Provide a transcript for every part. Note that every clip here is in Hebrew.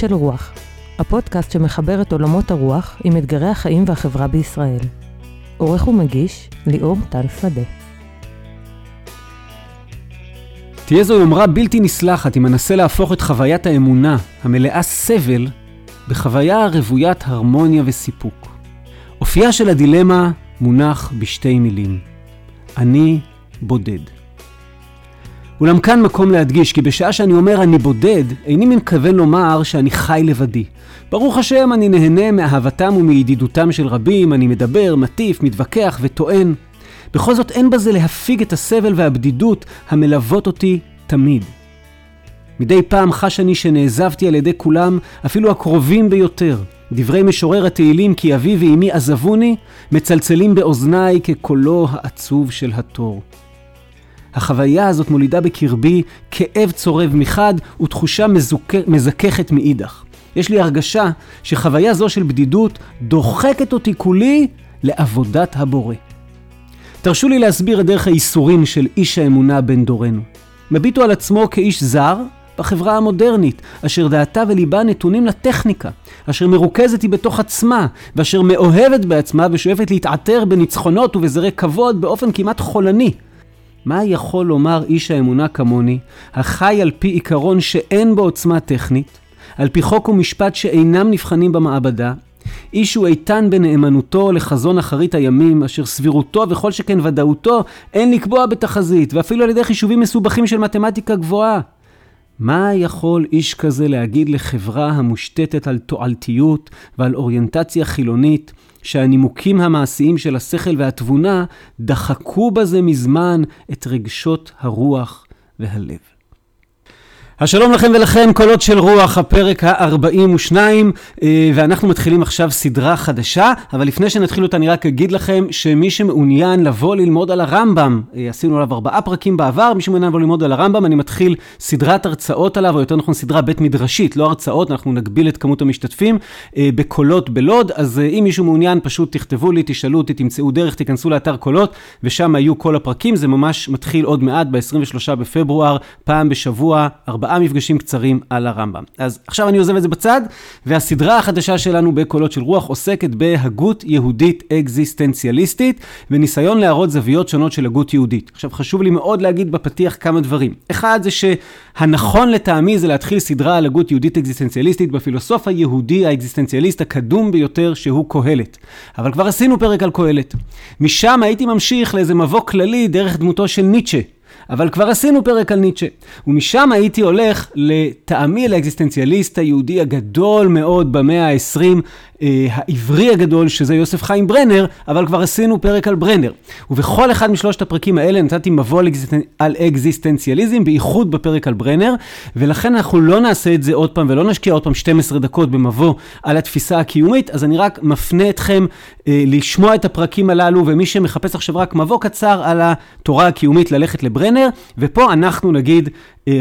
של רוח, הפודקאסט שמחבר את עולמות הרוח עם אתגרי החיים והחברה בישראל. עורך ומגיש, ליאור טל שדה. תהיה זו יומרה בלתי נסלחת אם אנסה להפוך את חוויית האמונה, המלאה סבל, בחוויה רוויית הרמוניה וסיפוק. אופייה של הדילמה מונח בשתי מילים. אני בודד. אולם כאן מקום להדגיש, כי בשעה שאני אומר אני בודד, איני מתכוון לומר שאני חי לבדי. ברוך השם, אני נהנה מאהבתם ומידידותם של רבים, אני מדבר, מטיף, מתווכח וטוען. בכל זאת אין בזה להפיג את הסבל והבדידות המלוות אותי תמיד. מדי פעם חש אני שנעזבתי על ידי כולם, אפילו הקרובים ביותר. דברי משורר התהילים כי אבי ואמי עזבוני, מצלצלים באוזניי כקולו העצוב של התור. החוויה הזאת מולידה בקרבי כאב צורב מחד ותחושה מזוכ... מזככת מאידך. יש לי הרגשה שחוויה זו של בדידות דוחקת אותי כולי לעבודת הבורא. תרשו לי להסביר את דרך הייסורים של איש האמונה בן דורנו. מביטו על עצמו כאיש זר בחברה המודרנית, אשר דעתה וליבה נתונים לטכניקה, אשר מרוכזת היא בתוך עצמה, ואשר מאוהבת בעצמה ושואפת להתעטר בניצחונות ובזרי כבוד באופן כמעט חולני. מה יכול לומר איש האמונה כמוני, החי על פי עיקרון שאין בו עוצמה טכנית, על פי חוק ומשפט שאינם נבחנים במעבדה, איש הוא איתן בנאמנותו לחזון אחרית הימים, אשר סבירותו וכל שכן ודאותו אין לקבוע בתחזית, ואפילו על ידי חישובים מסובכים של מתמטיקה גבוהה. מה יכול איש כזה להגיד לחברה המושתתת על תועלתיות ועל אוריינטציה חילונית, שהנימוקים המעשיים של השכל והתבונה דחקו בזה מזמן את רגשות הרוח והלב? השלום לכם ולכם, קולות של רוח, הפרק ה-42, אה, ואנחנו מתחילים עכשיו סדרה חדשה, אבל לפני שנתחיל אותה אני רק אגיד לכם שמי שמעוניין לבוא ללמוד על הרמב"ם, אה, עשינו עליו ארבעה פרקים בעבר, מי שמעוניין לבוא ללמוד על הרמב"ם, אני מתחיל סדרת הרצאות עליו, או יותר נכון סדרה בית מדרשית, לא הרצאות, אנחנו נגביל את כמות המשתתפים, אה, בקולות בלוד, אז אם מישהו מעוניין פשוט תכתבו לי, תשאלו אותי, תמצאו דרך, תיכנסו לאתר קולות, ושם היו כל הפרקים, זה ממש מתחיל עוד מעט, ב-23 בפברואר, פעם בשבוע, ארבעה מפגשים קצרים על הרמב"ם. אז עכשיו אני עוזב את זה בצד, והסדרה החדשה שלנו בקולות של רוח עוסקת בהגות יהודית אקזיסטנציאליסטית, וניסיון להראות זוויות שונות של הגות יהודית. עכשיו חשוב לי מאוד להגיד בפתיח כמה דברים. אחד זה שהנכון לטעמי זה להתחיל סדרה על הגות יהודית אקזיסטנציאליסטית בפילוסוף היהודי האקזיסטנציאליסט הקדום ביותר שהוא קהלת. אבל כבר עשינו פרק על קהלת. משם הייתי ממשיך לאיזה מבוא כללי דרך דמותו של ניטשה. אבל כבר עשינו פרק על ניטשה. ומשם הייתי הולך לטעמי לאקזיסטנציאליסט היהודי הגדול מאוד במאה ה-20, אה, העברי הגדול, שזה יוסף חיים ברנר, אבל כבר עשינו פרק על ברנר. ובכל אחד משלושת הפרקים האלה נתתי מבוא על אקזיסטנציאליזם, בייחוד בפרק על ברנר, ולכן אנחנו לא נעשה את זה עוד פעם, ולא נשקיע עוד פעם 12 דקות במבוא על התפיסה הקיומית, אז אני רק מפנה אתכם אה, לשמוע את הפרקים הללו, ומי שמחפש עכשיו רק מבוא קצר על התורה הקיומית, ללכת לברנר, ופה אנחנו נגיד אה,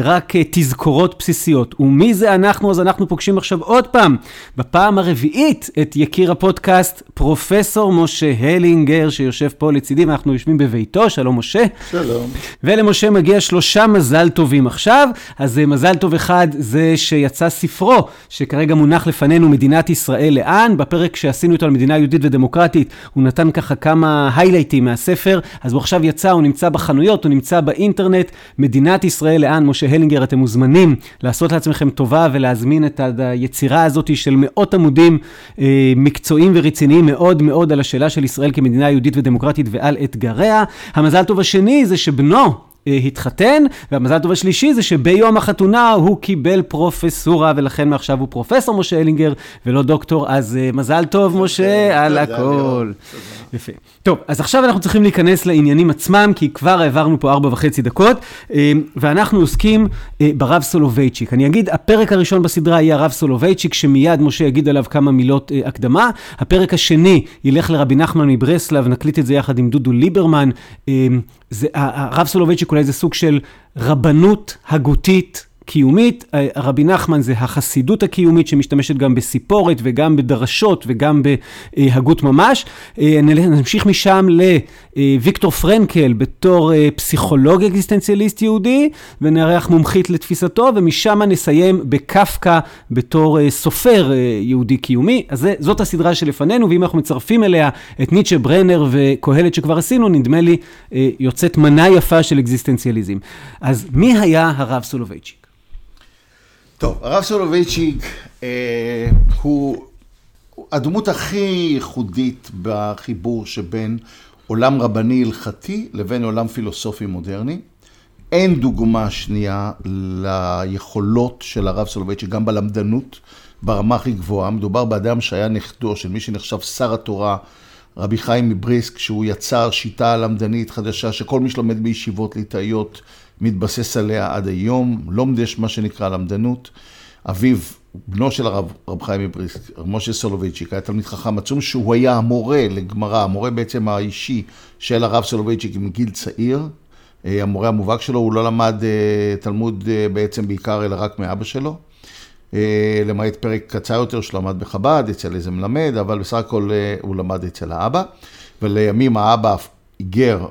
רק אה, תזכורות בסיסיות. ומי זה אנחנו? אז אנחנו פוגשים עכשיו עוד פעם, בפעם הרביעית, את יקיר הפודקאסט, פרופסור משה הלינגר, שיושב פה לצידי, ואנחנו יושבים בביתו. שלום, משה. שלום. ולמשה מגיע שלושה מזל טובים עכשיו. אז אה, מזל טוב אחד זה שיצא ספרו, שכרגע מונח לפנינו, מדינת ישראל לאן. בפרק שעשינו איתו על מדינה יהודית ודמוקרטית, הוא נתן ככה כמה היילייטים מהספר. אז הוא עכשיו יצא, הוא נמצא בחנויות, הוא נמצא באינטרנט. מדינת ישראל לאן, משה הלינגר, אתם מוזמנים לעשות לעצמכם טובה ולהזמין את היצירה הזאת של מאות עמודים אה, מקצועיים ורציניים מאוד מאוד על השאלה של ישראל כמדינה יהודית ודמוקרטית ועל אתגריה. המזל טוב השני זה שבנו, התחתן, והמזל הטוב השלישי זה שביום החתונה הוא קיבל פרופסורה, ולכן מעכשיו הוא פרופסור משה אלינגר, ולא דוקטור, אז אה, מזל טוב, משה, על הכל. יפה. טוב, אז עכשיו אנחנו צריכים להיכנס לעניינים עצמם, כי כבר העברנו פה ארבע וחצי דקות, אה, ואנחנו עוסקים ברב סולובייצ'יק. אני אגיד, הפרק הראשון בסדרה יהיה הרב סולובייצ'יק, שמיד משה יגיד עליו כמה מילות הקדמה. הפרק השני ילך לרבי נחמן מברסלב, נקליט את זה יחד עם דודו ליברמן. זה, הרב סולובייצ'יק אולי זה סוג של רבנות הגותית קיומית, רבי נחמן זה החסידות הקיומית שמשתמשת גם בסיפורת וגם בדרשות וגם בהגות ממש. נמשיך משם לוויקטור פרנקל בתור פסיכולוג אקזיסטנציאליסט יהודי, ונארח מומחית לתפיסתו, ומשם נסיים בקפקא בתור סופר יהודי קיומי. אז זאת הסדרה שלפנינו, ואם אנחנו מצרפים אליה את ניטשה ברנר וקהלת שכבר עשינו, נדמה לי יוצאת מנה יפה של אקזיסטנציאליזם. אז מי היה הרב סולובייצ'יק? טוב, הרב סולובייצ'יק אה, הוא הדמות הכי ייחודית בחיבור שבין עולם רבני הלכתי לבין עולם פילוסופי מודרני. אין דוגמה שנייה ליכולות של הרב סולובייצ'יק, גם בלמדנות, ברמה הכי גבוהה. מדובר באדם שהיה נכדו של מי שנחשב שר התורה, רבי חיים מבריסק, שהוא יצר שיטה למדנית חדשה, שכל מי שלומד בישיבות ליטאיות מתבסס עליה עד היום, לומדעס מה שנקרא למדנות. אביו, בנו של הרב רב חיים מבריסק, משה סולובייצ'יק, היה תלמיד חכם עצום, שהוא היה המורה לגמרא, המורה בעצם האישי של הרב סולובייצ'יק מגיל צעיר. אה, המורה המובהק שלו, הוא לא למד אה, תלמוד אה, בעצם בעיקר, אלא רק מאבא שלו. למעט פרק קצר יותר שהוא למד בחב"ד, אצל איזה מלמד, אבל בסך הכל הוא למד אצל האבא. ולימים האבא היגר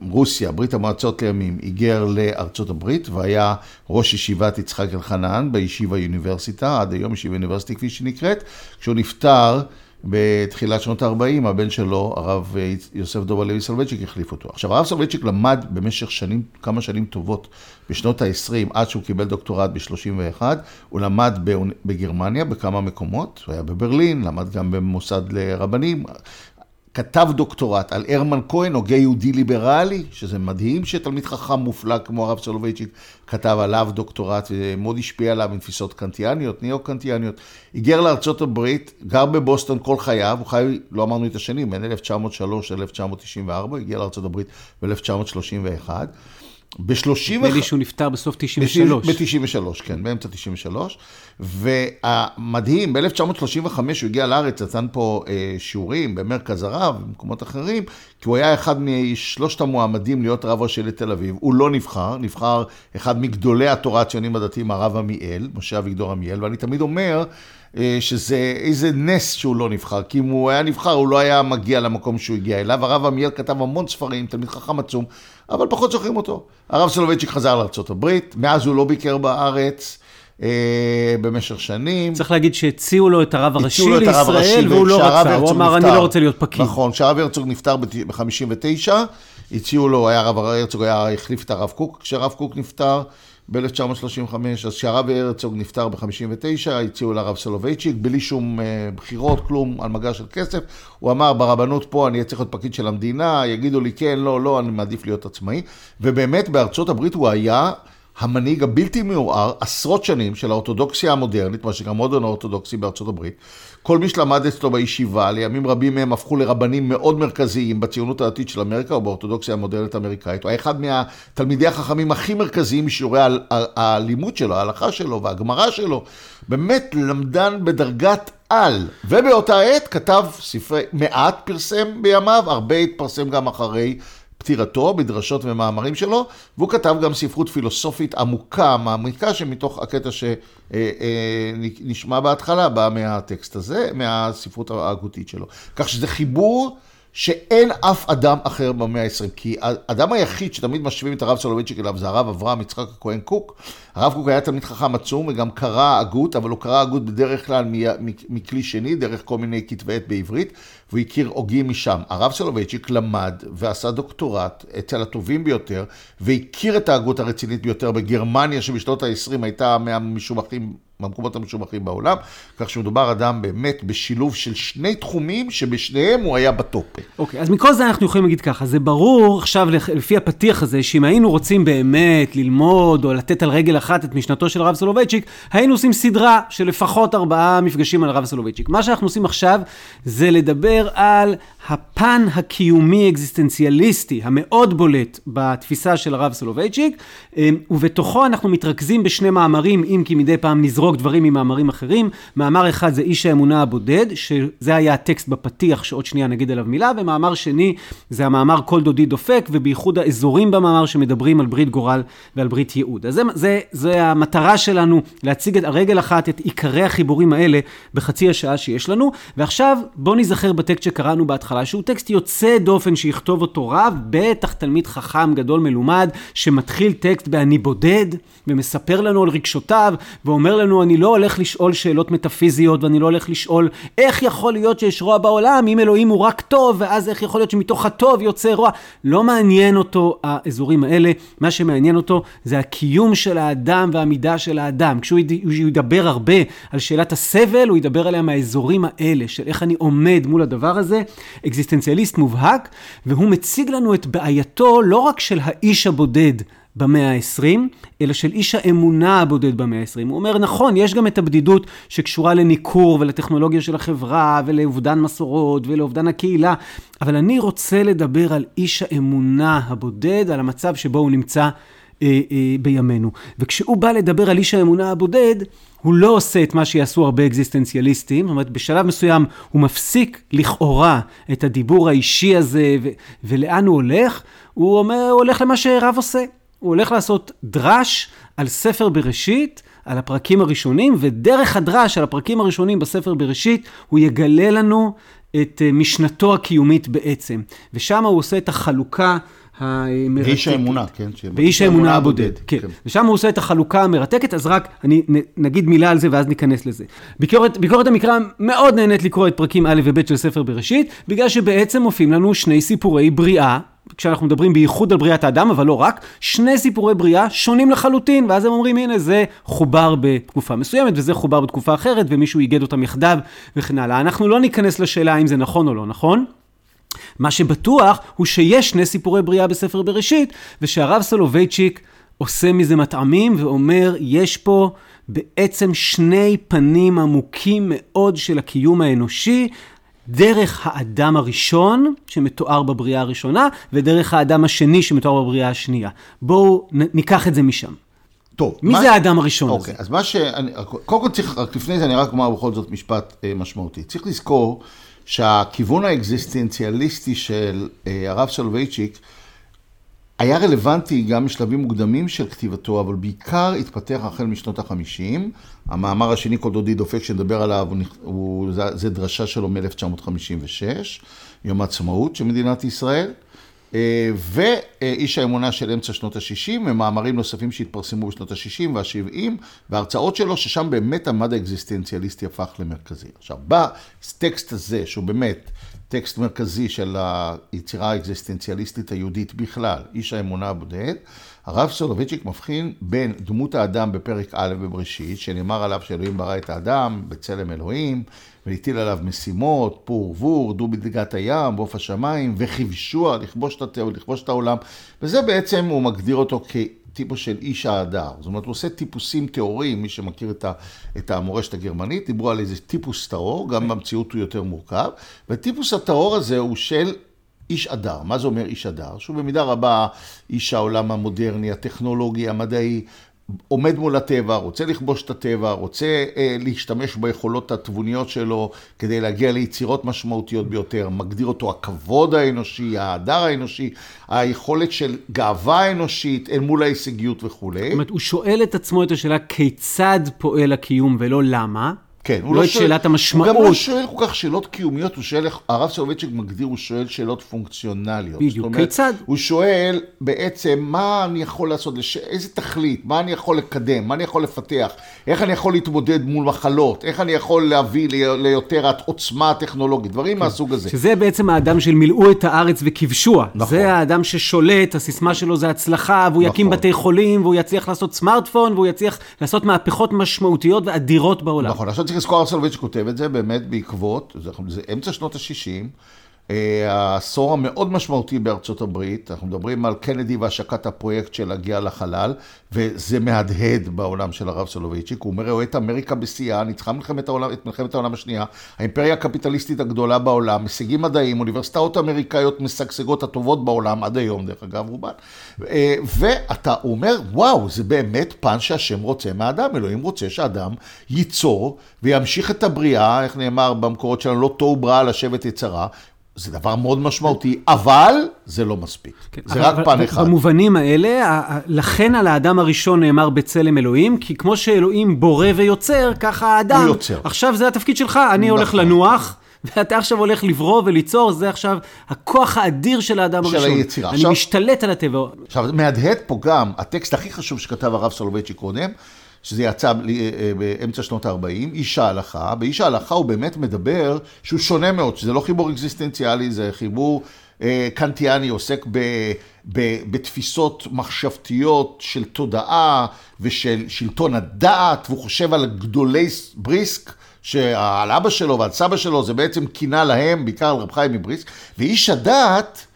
מרוסיה, ברית המועצות לימים, היגר לארצות הברית והיה ראש ישיבת יצחק אלחנן בישיבה יוניברסיטה, עד היום ישיבה יוניברסיטי כפי שנקראת. כשהוא נפטר בתחילת שנות ה-40, הבן שלו, הרב יוסף דוב הלוי סולובייצ'יק, החליף אותו. עכשיו, הרב סולובייצ'יק למד במשך שנים, כמה שנים טובות, בשנות ה-20, עד שהוא קיבל דוקטורט ב-31, הוא למד בגרמניה בכמה מקומות, הוא היה בברלין, למד גם במוסד לרבנים, כתב דוקטורט על הרמן כהן, הוגה יהודי ליברלי, שזה מדהים שתלמיד חכם מופלא כמו הרב סולובייצ'יק כתב עליו דוקטורט, ומאוד השפיע עליו עם תפיסות קנטיאניות, ניאו-קנטיאניות. היגר לארצות הברית, גר בבוסטון כל חייו, הוא חי, לא אמרנו את השנים, בין 1903 ל-1994, הגיע לארצות הברית ב-1931. ב-30... נדמה לי שהוא נפטר בסוף 93. ב-93, כן, באמצע 93. והמדהים, ב-1935 הוא הגיע לארץ, נתן פה אה, שיעורים במרכז הרב, במקומות אחרים, כי הוא היה אחד משלושת המועמדים להיות רב ראשי לתל אביב. הוא לא נבחר, נבחר אחד מגדולי התורה הציונים הדתיים, הרב עמיאל, משה אביגדור עמיאל, ואני תמיד אומר, שזה איזה נס שהוא לא נבחר, כי אם הוא היה נבחר הוא לא היה מגיע למקום שהוא הגיע אליו. הרב עמיאל כתב המון ספרים, תלמיד חכם עצום, אבל פחות זוכרים אותו. הרב סולובייצ'יק חזר לארה"ב, מאז הוא לא ביקר בארץ. אה, במשך שנים. צריך להגיד שהציעו לו את הרב הראשי לישראל, והוא לא רצה, הוא אמר, אני לא רוצה להיות פקיד. נכון, כשהרב הרצוג נפטר ב-59, הציעו לו, היה הרב הרצוג היה, החליף את הרב קוק, כשהרב קוק נפטר, ב-1935, אז כשהרב הרצוג נפטר ב-59, הציעו לרב סולובייצ'יק, בלי שום uh, בחירות, כלום, על מגש של כסף. הוא אמר, ברבנות פה אני צריך להיות פקיד של המדינה, יגידו לי כן, לא, לא, אני מעדיף להיות עצמאי. ובאמת, בארצות הברית הוא היה המנהיג הבלתי מעורער עשרות שנים של האורתודוקסיה המודרנית, מה שנקרא modern orthodox בארצות הברית. כל מי שלמד אצלו בישיבה, לימים רבים מהם הפכו לרבנים מאוד מרכזיים בציונות הדתית של אמריקה או באורתודוקסיה המודרנית האמריקאית. הוא היה אחד מהתלמידי החכמים הכי מרכזיים משיעורי הלימוד שלו, ההלכה שלו והגמרא שלו. באמת למדן בדרגת על. ובאותה עת כתב ספרי, מעט פרסם בימיו, הרבה התפרסם גם אחרי פטירתו, בדרשות ומאמרים שלו, והוא כתב גם ספרות פילוסופית עמוקה, מעמיקה, שמתוך הקטע שנשמע בהתחלה, בא מהטקסט הזה, מהספרות ההגותית שלו. כך שזה חיבור שאין אף אדם אחר במאה ה-20, כי האדם היחיד שתמיד משווים את הרב סולובייצ'יק אליו זה הרב אברהם יצחק הכהן קוק. הרב קוק היה תלמיד חכם עצום וגם קרא הגות, אבל הוא קרא הגות בדרך כלל מכלי שני, דרך כל מיני כתבי עת בעברית, והוא הכיר הוגים משם. הרב סולובייצ'יק למד ועשה דוקטורט אצל הטובים ביותר, והכיר את ההגות הרצינית ביותר בגרמניה, שבשנות ה-20 הייתה מהמשובחים מהמקומות המשובחים בעולם, כך שמדובר אדם באמת בשילוב של שני תחומים שבשניהם הוא היה בטופ. אוקיי, okay, אז מכל זה אנחנו יכולים להגיד ככה, זה ברור עכשיו לפי הפתיח הזה, שאם היינו רוצים באמת ללמוד או לתת על רגל אחת את משנתו של הרב סולובייצ'יק, היינו עושים סדרה של לפחות ארבעה מפגשים על הרב סולובייצ'יק. מה שאנחנו עושים עכשיו זה לדבר על הפן הקיומי אקזיסטנציאליסטי המאוד בולט בתפיסה של הרב סולובייצ'יק, ובתוכו אנחנו מתרכזים בשני מאמרים, אם כי מדי פעם נזרוק דברים ממאמרים אחרים. מאמר אחד זה איש האמונה הבודד, שזה היה הטקסט בפתיח, שעוד שנייה נגיד עליו מילה, ומאמר שני זה המאמר כל דודי דופק, ובייחוד האזורים במאמר שמדברים על ברית גורל ועל ברית ייעוד. אז זה, זה, זה המטרה שלנו, להציג את הרגל אחת, את עיקרי החיבורים האלה בחצי השעה שיש לנו. ועכשיו נזכר בטקסט שקראנו בהתחלה, שהוא טקסט יוצא דופן שיכתוב אותו רב, בטח תלמיד חכם גדול מלומד, שמתחיל טקסט ב"אני בודד", ומספר לנו על רגשותיו, ואומר לנו, אני לא הולך לשאול שאלות מטאפיזיות, ואני לא הולך לשאול איך יכול להיות שיש רוע בעולם, אם אלוהים הוא רק טוב, ואז איך יכול להיות שמתוך הטוב יוצא רוע. לא מעניין אותו האזורים האלה, מה שמעניין אותו זה הקיום של האדם והמידה של האדם. כשהוא ידבר הרבה על שאלת הסבל, הוא ידבר עליה מהאזורים האלה, של איך אני עומד מול הדבר הזה, אקזיסטנציאליסט מובהק, והוא מציג לנו את בעייתו לא רק של האיש הבודד, במאה ה-20, אלא של איש האמונה הבודד במאה ה-20. הוא אומר, נכון, יש גם את הבדידות שקשורה לניכור ולטכנולוגיה של החברה ולאובדן מסורות ולאובדן הקהילה, אבל אני רוצה לדבר על איש האמונה הבודד, על המצב שבו הוא נמצא אה, אה, בימינו. וכשהוא בא לדבר על איש האמונה הבודד, הוא לא עושה את מה שיעשו הרבה אקזיסטנציאליסטים, זאת אומרת, בשלב מסוים הוא מפסיק לכאורה את הדיבור האישי הזה, ו- ולאן הוא הולך? הוא אומר, הוא הולך למה שרב עושה. הוא הולך לעשות דרש על ספר בראשית, על הפרקים הראשונים, ודרך הדרש על הפרקים הראשונים בספר בראשית, הוא יגלה לנו את אה, משנתו הקיומית בעצם. ושם הוא עושה את החלוקה המרתקת. באיש האמונה, כן. באיש האמונה הבודד, כן. כן. ושם הוא עושה את החלוקה המרתקת, אז רק אני נגיד מילה על זה ואז ניכנס לזה. ביקורת, ביקורת המקרא מאוד נהנית לקרוא את פרקים א' וב' של ספר בראשית, בגלל שבעצם מופיעים לנו שני סיפורי בריאה כשאנחנו מדברים בייחוד על בריאת האדם, אבל לא רק, שני סיפורי בריאה שונים לחלוטין, ואז הם אומרים, הנה, זה חובר בתקופה מסוימת, וזה חובר בתקופה אחרת, ומישהו איגד אותם יחדיו, וכן הלאה. אנחנו לא ניכנס לשאלה אם זה נכון או לא נכון. מה שבטוח הוא שיש שני סיפורי בריאה בספר בראשית, ושהרב סולובייצ'יק עושה מזה מטעמים ואומר, יש פה בעצם שני פנים עמוקים מאוד של הקיום האנושי, דרך האדם הראשון שמתואר בבריאה הראשונה, ודרך האדם השני שמתואר בבריאה השנייה. בואו ניקח את זה משם. טוב. מי מה... זה האדם הראשון אוקיי, הזה? אז מה ש... קודם כל צריך, רק לפני זה אני רק אומר בכל זאת משפט אה, משמעותי. צריך לזכור שהכיוון האקזיסטנציאליסטי של אה, הרב סולובייצ'יק היה רלוונטי גם בשלבים מוקדמים של כתיבתו, אבל בעיקר התפתח החל משנות החמישים. המאמר השני, כל דודי דופק, שנדבר עליו, הוא, הוא, זה, זה דרשה שלו מ-1956, יום העצמאות של מדינת ישראל. אה, ואיש האמונה של אמצע שנות ה-60, ומאמרים נוספים שהתפרסמו בשנות ה-60 וה-70, והרצאות שלו, ששם באמת המד האקזיסטנציאליסטי הפך למרכזי. עכשיו, בטקסט הזה, שהוא באמת טקסט מרכזי של היצירה האקזיסטנציאליסטית היהודית בכלל, איש האמונה הבודד, הרב סולובייצ'יק מבחין בין דמות האדם בפרק א' בבראשית, שנאמר עליו שאלוהים ברא את האדם בצלם אלוהים, והטיל עליו משימות, פור ורבור, דו בדגת הים, בעוף השמיים, וכבשוע, לכבוש את הטבע, לכבוש את העולם, וזה בעצם, הוא מגדיר אותו כטיפוס של איש ההדר. זאת אומרת, הוא עושה טיפוסים טהוריים, מי שמכיר את, ה, את המורשת הגרמנית, דיברו על איזה טיפוס טהור, גם במציאות הוא יותר מורכב, וטיפוס הטהור הזה הוא של איש אדר. מה זה אומר איש אדר? שהוא במידה רבה איש העולם המודרני, הטכנולוגי, המדעי, עומד מול הטבע, רוצה לכבוש את הטבע, רוצה אה, להשתמש ביכולות התבוניות שלו כדי להגיע ליצירות משמעותיות ביותר, מגדיר אותו הכבוד האנושי, ההדר האנושי, היכולת של גאווה אנושית אל מול ההישגיות וכולי. זאת אומרת, הוא שואל את עצמו את השאלה כיצד פועל הקיום ולא למה. כן, הוא לא, לא את שואל, שאלת המשמעות. הוא גם לא שואל כל כך שאלות קיומיות, הוא שואל, הרב סולובייצ'יק מגדיר, הוא שואל שאלות פונקציונליות. בדיוק, אומרת, כיצד? הוא שואל בעצם מה אני יכול לעשות, לש... איזה תכלית, מה אני יכול לקדם, מה אני יכול לפתח, איך אני יכול להתמודד מול מחלות, איך אני יכול להביא ליותר עוצמה הטכנולוגית, דברים כן. מהסוג הזה. שזה בעצם האדם של מילאו את הארץ וכבשוה. נכון. זה האדם ששולט, הסיסמה שלו זה הצלחה, והוא נכון. יקים בתי חולים, והוא יצליח לעשות סמארטפון, והוא יצליח לעשות מהפכות משמעותיות ואדירות בעולם. נכון, צריך לזכור, ארסלוביץ' כותב את זה באמת בעקבות, זה, זה אמצע שנות ה-60, אה, העשור המאוד משמעותי בארצות הברית, אנחנו מדברים על קנדי והשקת הפרויקט של להגיע לחלל, וזה מהדהד בעולם של הרב סולובייצ'יק, הוא אומר, רואה את אמריקה בשיאה, ניצחה מלחמת העולם, את מלחמת העולם השנייה, האימפריה הקפיטליסטית הגדולה בעולם, הישגים מדעיים, אוניברסיטאות אמריקאיות משגשגות הטובות בעולם, עד היום דרך אגב רובן, אה, ואתה אומר, וואו, זה באמת פן שהשם רוצה מהאדם, אלוהים רוצה שאדם ייצור וימשיך את הבריאה, איך נאמר במקורות שלנו, לא תוהו בראה לשבת יצרה, זה דבר מאוד משמעותי, אבל זה לא מספיק. כן, זה רק פן אחד. במובנים האלה, לכן על האדם הראשון נאמר בצלם אלוהים, כי כמו שאלוהים בורא ויוצר, ככה האדם... הוא יוצר. עכשיו זה התפקיד שלך, אני הולך נכון. לנוח. ואתה עכשיו הולך לברוא וליצור, זה עכשיו הכוח האדיר של האדם של הראשון. של היצירה. אני עכשיו, משתלט על הטבע. עכשיו, מהדהד פה גם, הטקסט הכי חשוב שכתב הרב סולובייצ'י קודם, שזה יצא אה, אה, באמצע שנות ה-40, איש ההלכה. באיש ההלכה הוא באמת מדבר שהוא שונה מאוד, שזה לא חיבור אקזיסטנציאלי, זה חיבור אה, קנטיאני, עוסק ב, ב, בתפיסות מחשבתיות של תודעה ושל שלטון הדעת, והוא חושב על גדולי בריסק. שעל אבא שלו ועל סבא שלו זה בעצם קינה להם, בעיקר על רב חיים מבריסק, ואיש הדעת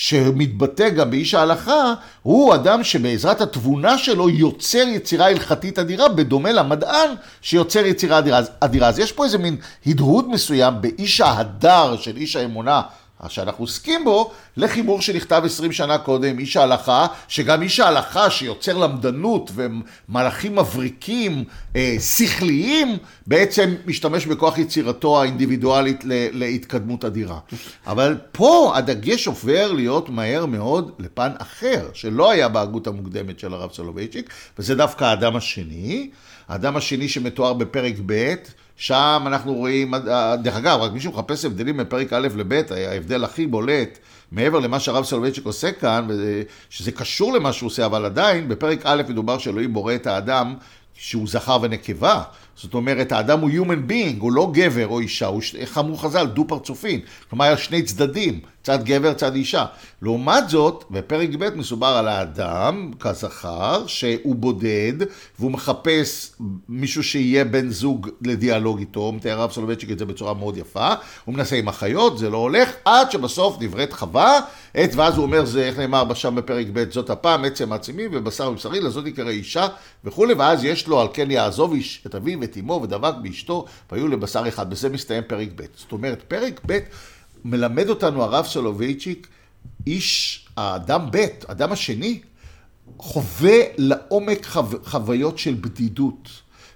שמתבטא גם באיש ההלכה, הוא אדם שבעזרת התבונה שלו יוצר יצירה הלכתית אדירה, בדומה למדען שיוצר יצירה אדירה. אדירה. אז יש פה איזה מין הדהוד מסוים באיש ההדר של איש האמונה שאנחנו עוסקים בו, לחיבור שנכתב 20 שנה קודם, איש ההלכה, שגם איש ההלכה שיוצר למדנות ומלאכים מבריקים, אה, שכליים, בעצם משתמש בכוח יצירתו האינדיבידואלית להתקדמות אדירה. אבל פה הדגש עובר להיות מהר מאוד לפן אחר, שלא היה בהגות המוקדמת של הרב סולובייצ'יק, וזה דווקא האדם השני. האדם השני שמתואר בפרק ב', שם אנחנו רואים, דרך אגב, רק מישהו מחפש הבדלים מפרק א' לב', ההבדל הכי בולט, מעבר למה שהרב סולובייצ'יק עושה כאן, שזה קשור למה שהוא עושה, אבל עדיין, בפרק א' מדובר שאלוהים בורא את האדם שהוא זכר ונקבה. זאת אומרת, האדם הוא human being, הוא לא גבר או אישה, הוא, איך אמרו חז"ל, דו פרצופין. כלומר, יש שני צדדים, צד גבר, צד אישה. לעומת זאת, בפרק ב' מסובר על האדם כזכר, שהוא בודד, והוא מחפש מישהו שיהיה בן זוג לדיאלוג איתו, מתאר הרב סולובייצ'יק את זה בצורה מאוד יפה, הוא מנסה עם החיות, זה לא הולך, עד שבסוף נבראת חווה, עת, ואז הוא אומר, זה איך נאמר שם בפרק ב', זאת הפעם, עצם העצמי ובשר ובשרי, לזאת יקרא אישה וכולי, ואז יש לו, על כן יעזוב איש את אביו ואת אמו ודבק באשתו, והיו לבשר אחד. בזה מסתיים פרק ב'. זאת אומרת, פרק ב' מלמד אותנו הרב סולובייצ'יק, איש, האדם ב', האדם השני, חווה לעומק חו... חוויות של בדידות.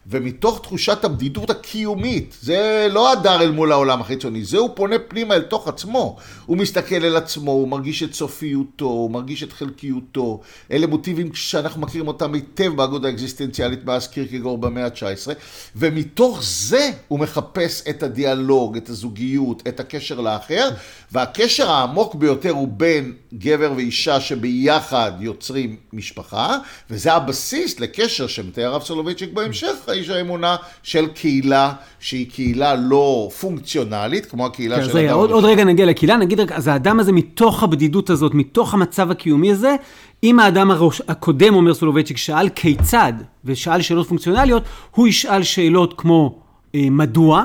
ומתוך תחושת הבדידות הקיומית, זה לא הדר אל מול העולם החיצוני, זה הוא פונה פנימה אל תוך עצמו. הוא מסתכל אל עצמו, הוא מרגיש את סופיותו, הוא מרגיש את חלקיותו. אלה מוטיבים שאנחנו מכירים אותם היטב באגודה האקזיסטנציאלית מאז קירקגור במאה ה-19, ומתוך זה הוא מחפש את הדיאלוג, את הזוגיות, את הקשר לאחר, והקשר העמוק ביותר הוא בין גבר ואישה שביחד יוצרים משפחה, וזה הבסיס לקשר שמתאר הרב סולובייצ'יק בהמשך, האיש האמונה של קהילה שהיא קהילה לא פונקציונלית, כמו הקהילה כן, של אדם. עוד, עוד רגע נגיע לקהילה, נגיד רק, אז האדם הזה מתוך הבדידות הזאת, מתוך המצב הקיומי הזה, אם האדם הראש, הקודם, אומר סולובייצ'יק, שאל כיצד, ושאל שאלות פונקציונליות, הוא ישאל שאלות כמו אה, מדוע,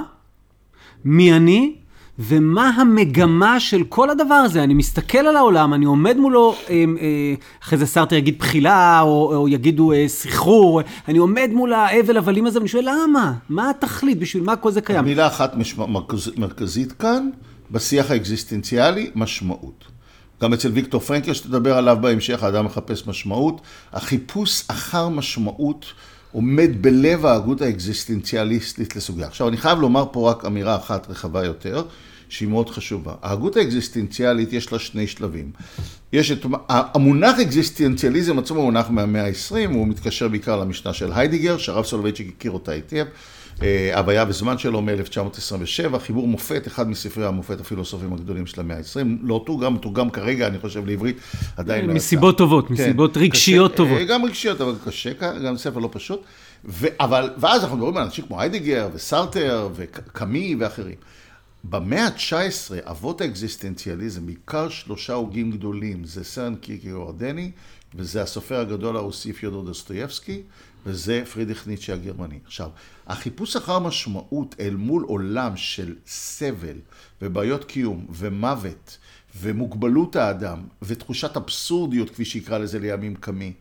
מי אני, ומה המגמה של כל הדבר הזה. אני מסתכל על העולם, אני עומד מולו, אה, אה, אחרי זה סרטר יגיד בחילה, או, או יגידו אה, סחרור, אני עומד מול האבל הבלים הזה, ואני שואל, למה? מה התכלית? בשביל מה כל זה קיים? מילה אחת משמע, מרכז, מרכזית כאן, בשיח האקזיסטנציאלי, משמעות. גם אצל ויקטור פרנקל, שנדבר עליו בהמשך, האדם מחפש משמעות. החיפוש אחר משמעות עומד בלב ההגות האקזיסטנציאליסטית לסוגיה. עכשיו, אני חייב לומר פה רק אמירה אחת רחבה יותר, שהיא מאוד חשובה. ההגות האקזיסטנציאלית יש לה שני שלבים. יש את, המונח אקזיסטנציאליזם עצמו הוא מונח מהמאה ה-20, הוא מתקשר בעיקר למשנה של היידגר, שהרב סולובייצ'יק הכיר אותה היטב. אה, הוויה וזמן שלו מ-1927, חיבור מופת, אחד מספרי המופת הפילוסופיים הגדולים של המאה ה-20, לא תורגם, תורגם כרגע, אני חושב, לעברית, עדיין לא יצא. מסיבות טובות, כן, מסיבות רגשיות קשה, טובות. אה, גם רגשיות, אבל קשה, גם ספר לא פשוט. אבל, ואז אנחנו מדברים על אנשים כמו היידיגר וסרטר וקאמי ואחרים. במאה ה-19, אבות האקזיסטנציאליזם, בעיקר שלושה הוגים גדולים, זה סרן קיקי אורדני, וזה הסופר הגדול הרוסי פיודור דוסטויבסקי, וזה פרידריך ניטשה הגרמני. עכשיו, החיפוש אחר משמעות אל מול עולם של סבל ובעיות קיום ומוות ומוגבלות האדם ותחושת אבסורדיות, כפי שיקרא לזה לימים קמי,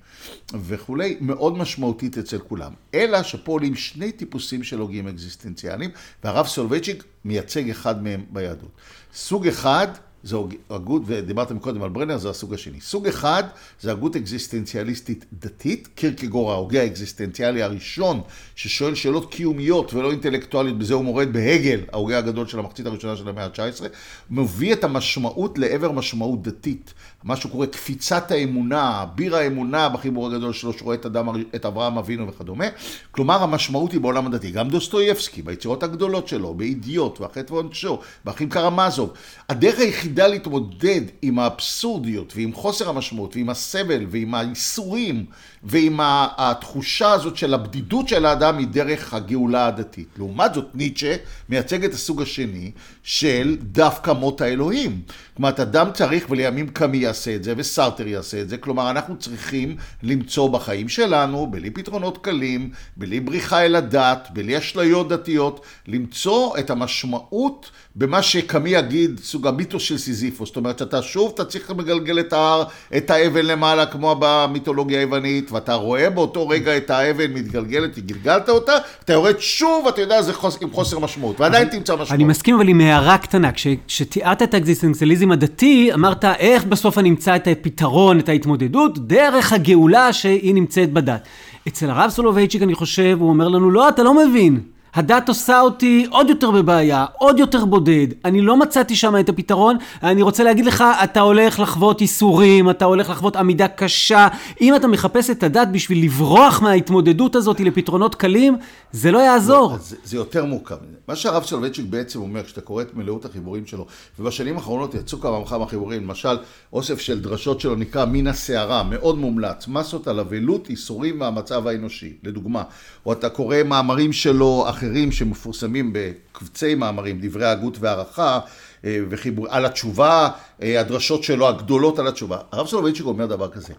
וכולי, מאוד משמעותית אצל כולם. אלא שפה עולים שני טיפוסים של הוגים אקזיסטנציאליים, והרב סולובייצ'יק מייצג אחד מהם ביהדות. סוג אחד זה הגות, ודיברתם קודם על ברנר, זה הסוג השני. סוג אחד זה הגות אקזיסטנציאליסטית דתית, קירקגור ההוגה האקזיסטנציאלי הראשון, ששואל שאלות קיומיות ולא אינטלקטואליות, בזה הוא מורד בהגל, ההוגה הגדול של המחצית הראשונה של המאה ה-19, מביא את המשמעות לעבר משמעות דתית. מה שקורה קפיצת האמונה, אביר האמונה בחיבור הגדול שלו, שרואה את, אדם, את אברהם אבינו וכדומה. כלומר, המשמעות היא בעולם הדתי. גם דוסטויבסקי, ביצירות הגדולות שלו, באידיוט, והחטא ועונשו, באחים קרמזוב. הדרך היחידה להתמודד עם האבסורדיות, ועם חוסר המשמעות, ועם הסבל, ועם האיסורים, ועם התחושה הזאת של הבדידות של האדם, היא דרך הגאולה הדתית. לעומת זאת, ניטשה מייצג את הסוג השני של דווקא מות האלוהים. כלומר, אדם צריך, ולימים קמי יעשה את זה, וסרטר יעשה את זה, כלומר, אנחנו צריכים למצוא בחיים שלנו, בלי פתרונות קלים, בלי בריחה אל הדת, בלי אשליות דתיות, למצוא את המשמעות במה שקמי יגיד, סוג המיתוס של סיזיפוס. זאת אומרת, שאתה שוב, אתה צריך לגלגל את ההר, את האבן למעלה, כמו במיתולוגיה היוונית, ואתה רואה באותו רגע את האבן מתגלגלת, גלגלת אותה, אתה יורד שוב, אתה יודע, זה חוס, עם חוסר משמעות, ועדיין תמצא משמעות. אני מסכים, אבל עם הערה קטנה, כשתיארת את האקזיסטנציאליזם הדתי, אמרת, איך בסוף אני אמצא את הפתרון, את ההתמודדות? דרך הגאולה שהיא נמצאת בדת. אצל הרב סולובייצ'יק, אני חושב, הוא אומר לנו, לא, אתה לא מבין. הדת עושה אותי עוד יותר בבעיה, עוד יותר בודד. אני לא מצאתי שם את הפתרון. אני רוצה להגיד לך, אתה הולך לחוות איסורים, אתה הולך לחוות עמידה קשה. אם אתה מחפש את הדת בשביל לברוח מההתמודדות הזאת לפתרונות קלים, זה לא יעזור. לא, זה, זה יותר מורכב. מה שהרב סולובייצ'יק בעצם אומר, כשאתה קורא את מלאות החיבורים שלו, ובשנים האחרונות יצאו כמה וכמה חיבורים, למשל, אוסף של דרשות שלו נקרא מן הסערה, מאוד מומלץ, מסות על אבלות, איסורים והמצב האנושי, לדוגמה. או אתה קורא מאמרים שלו, אחרים שמפורסמים בקבצי מאמרים, דברי הגות והערכה, אה, וחיבור, על התשובה, אה, הדרשות שלו הגדולות על התשובה. הרב סולובייצ'יק אומר דבר כזה,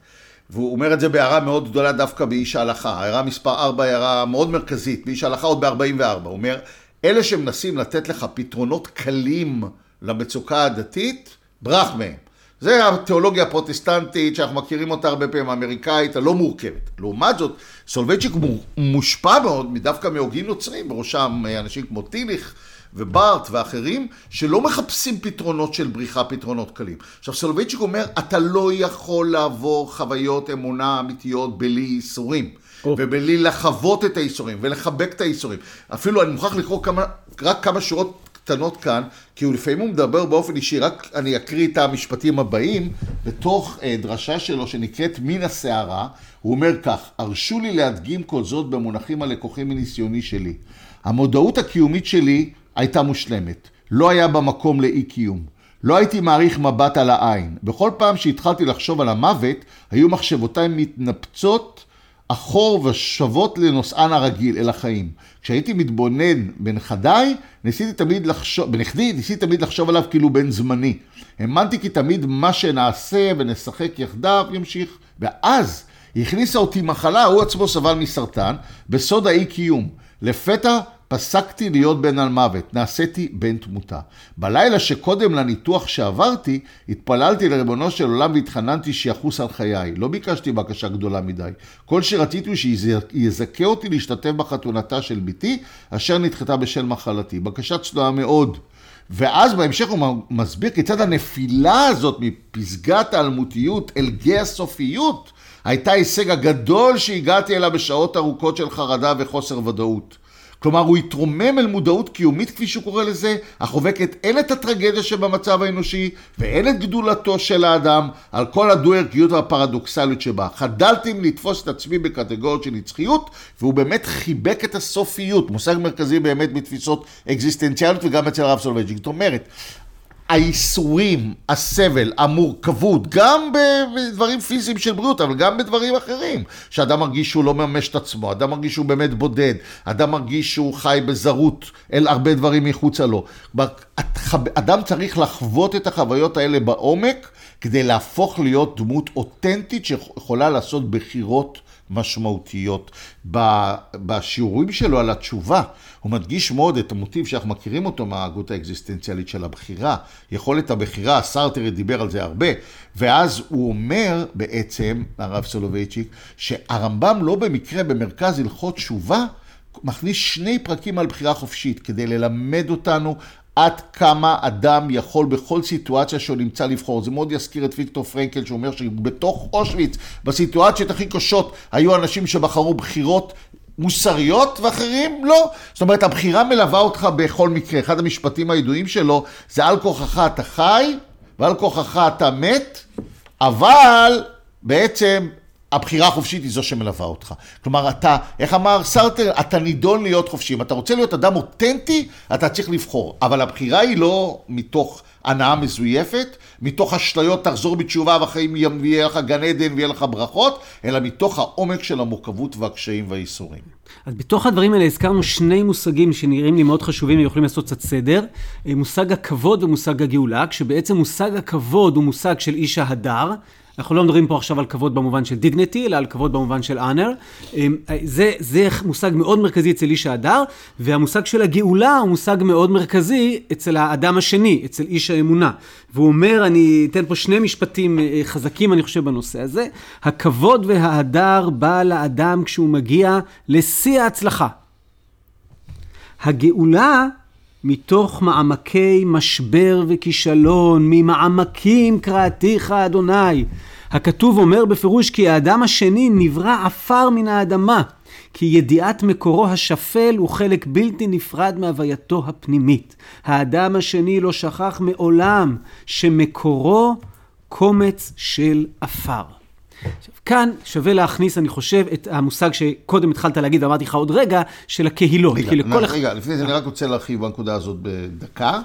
והוא אומר את זה בהערה מאוד גדולה דווקא באיש ההלכה. הערה מספר 4 היא הערה מאוד מרכזית, באיש ההלכה עוד ב-44. הוא אומר, אלה שמנסים לתת לך פתרונות קלים למצוקה הדתית, ברח מהם. זה התיאולוגיה הפרוטסטנטית שאנחנו מכירים אותה הרבה פעמים, האמריקאית, הלא מורכבת. לעומת זאת, סולובייצ'יק מושפע מאוד דווקא מהוגים נוצרים, בראשם אנשים כמו טיליך וברט ואחרים, שלא מחפשים פתרונות של בריחה, פתרונות קלים. עכשיו, סולובייצ'יק אומר, אתה לא יכול לעבור חוויות אמונה אמיתיות בלי ייסורים. ובלי לחוות את הייסורים ולחבק את הייסורים. אפילו אני מוכרח לקרוא כמה, רק כמה שורות קטנות כאן, כי הוא לפעמים הוא מדבר באופן אישי, רק אני אקריא את המשפטים הבאים, בתוך אה, דרשה שלו שנקראת מן הסערה, הוא אומר כך, הרשו לי להדגים כל זאת במונחים הלקוחים מניסיוני שלי. המודעות הקיומית שלי הייתה מושלמת, לא היה בה מקום לאי קיום. לא הייתי מעריך מבט על העין. בכל פעם שהתחלתי לחשוב על המוות, היו מחשבותיי מתנפצות אחור ושוות לנושאן הרגיל, אל החיים. כשהייתי מתבונן בנכדיי, ניסיתי תמיד לחשוב, בנכדי, ניסיתי תמיד לחשוב עליו כאילו בן זמני. האמנתי כי תמיד מה שנעשה ונשחק יחדיו ימשיך. ואז הכניסה אותי מחלה, הוא עצמו סבל מסרטן, בסוד האי קיום. לפתע פסקתי להיות בן על מוות, נעשיתי בן תמותה. בלילה שקודם לניתוח שעברתי, התפללתי לריבונו של עולם והתחננתי שיחוס על חיי. לא ביקשתי בקשה גדולה מדי. כל שרציתי הוא שיזכה אותי להשתתף בחתונתה של בתי, אשר נדחתה בשל מחלתי. בקשה צנועה מאוד. ואז בהמשך הוא מסביר כיצד הנפילה הזאת מפסגת האלמותיות אל גיא הסופיות הייתה ההישג הגדול שהגעתי אליו בשעות ארוכות של חרדה וחוסר ודאות. כלומר, הוא התרומם אל מודעות קיומית, כפי שהוא קורא לזה, החובקת הן את הטרגדיה שבמצב האנושי, והן את גדולתו של האדם, על כל הדו-ערכיות והפרדוקסליות שבה. חדלתי לתפוס את עצמי בקטגוריות של נצחיות, והוא באמת חיבק את הסופיות, מושג מרכזי באמת בתפיסות אקזיסטנציאליות וגם אצל הרב סולובייצ'יק. זאת אומרת, האיסורים, הסבל, המורכבות, גם בדברים פיזיים של בריאות, אבל גם בדברים אחרים. שאדם מרגיש שהוא לא מממש את עצמו, אדם מרגיש שהוא באמת בודד, אדם מרגיש שהוא חי בזרות אל הרבה דברים מחוצה לו. אדם צריך לחוות את החוויות האלה בעומק, כדי להפוך להיות דמות אותנטית שיכולה לעשות בחירות משמעותיות. בשיעורים שלו על התשובה, הוא מדגיש מאוד את המוטיב שאנחנו מכירים אותו מההגות האקזיסטנציאלית של הבחירה. יכולת הבחירה, סארטר דיבר על זה הרבה, ואז הוא אומר בעצם, הרב סולובייצ'יק, שהרמב"ם לא במקרה במרכז הלכות תשובה, מכניס שני פרקים על בחירה חופשית, כדי ללמד אותנו עד כמה אדם יכול בכל סיטואציה שהוא נמצא לבחור. זה מאוד יזכיר את ויקטור פרנקל שאומר שבתוך אושוויץ, בסיטואציות הכי קשות, היו אנשים שבחרו בחירות מוסריות ואחרים לא. זאת אומרת, הבחירה מלווה אותך בכל מקרה. אחד המשפטים הידועים שלו זה על כוחך אתה חי ועל כוחך אתה מת, אבל בעצם הבחירה החופשית היא זו שמלווה אותך. כלומר, אתה, איך אמר סרטר, אתה נידון להיות חופשי. אם אתה רוצה להיות אדם אותנטי, אתה צריך לבחור. אבל הבחירה היא לא מתוך הנאה מזויפת, מתוך אשליות תחזור בתשובה והחיים יהיה לך גן עדן ויהיה לך ברכות, אלא מתוך העומק של המורכבות והקשיים והייסורים. אז בתוך הדברים האלה הזכרנו שני מושגים שנראים לי מאוד חשובים ויכולים לעשות קצת סדר. מושג הכבוד ומושג הגאולה, כשבעצם מושג הכבוד הוא מושג של איש ההדר. אנחנו לא מדברים פה עכשיו על כבוד במובן של dignity, אלא על כבוד במובן של honor. אמ, זה, זה מושג מאוד מרכזי אצל איש ההדר, והמושג של הגאולה הוא מושג מאוד מרכזי אצל האדם השני, אצל איש האמונה. והוא אומר, אני אתן פה שני משפטים אה, חזקים, אני חושב, בנושא הזה. הכבוד וההדר בא לאדם כשהוא מגיע לשיא ההצלחה. הגאולה מתוך מעמקי משבר וכישלון, ממעמקים קראתיך אדוני. הכתוב אומר בפירוש כי האדם השני נברא עפר מן האדמה, כי ידיעת מקורו השפל הוא חלק בלתי נפרד מהווייתו הפנימית. האדם השני לא שכח מעולם שמקורו קומץ של עפר. עכשיו, כאן שווה להכניס, אני חושב, את המושג שקודם התחלת להגיד, ואמרתי לך עוד רגע, של הקהילות. רגע, לכל... רגע, לפני זה אני רק רוצה להרחיב בנקודה הזאת בדקה.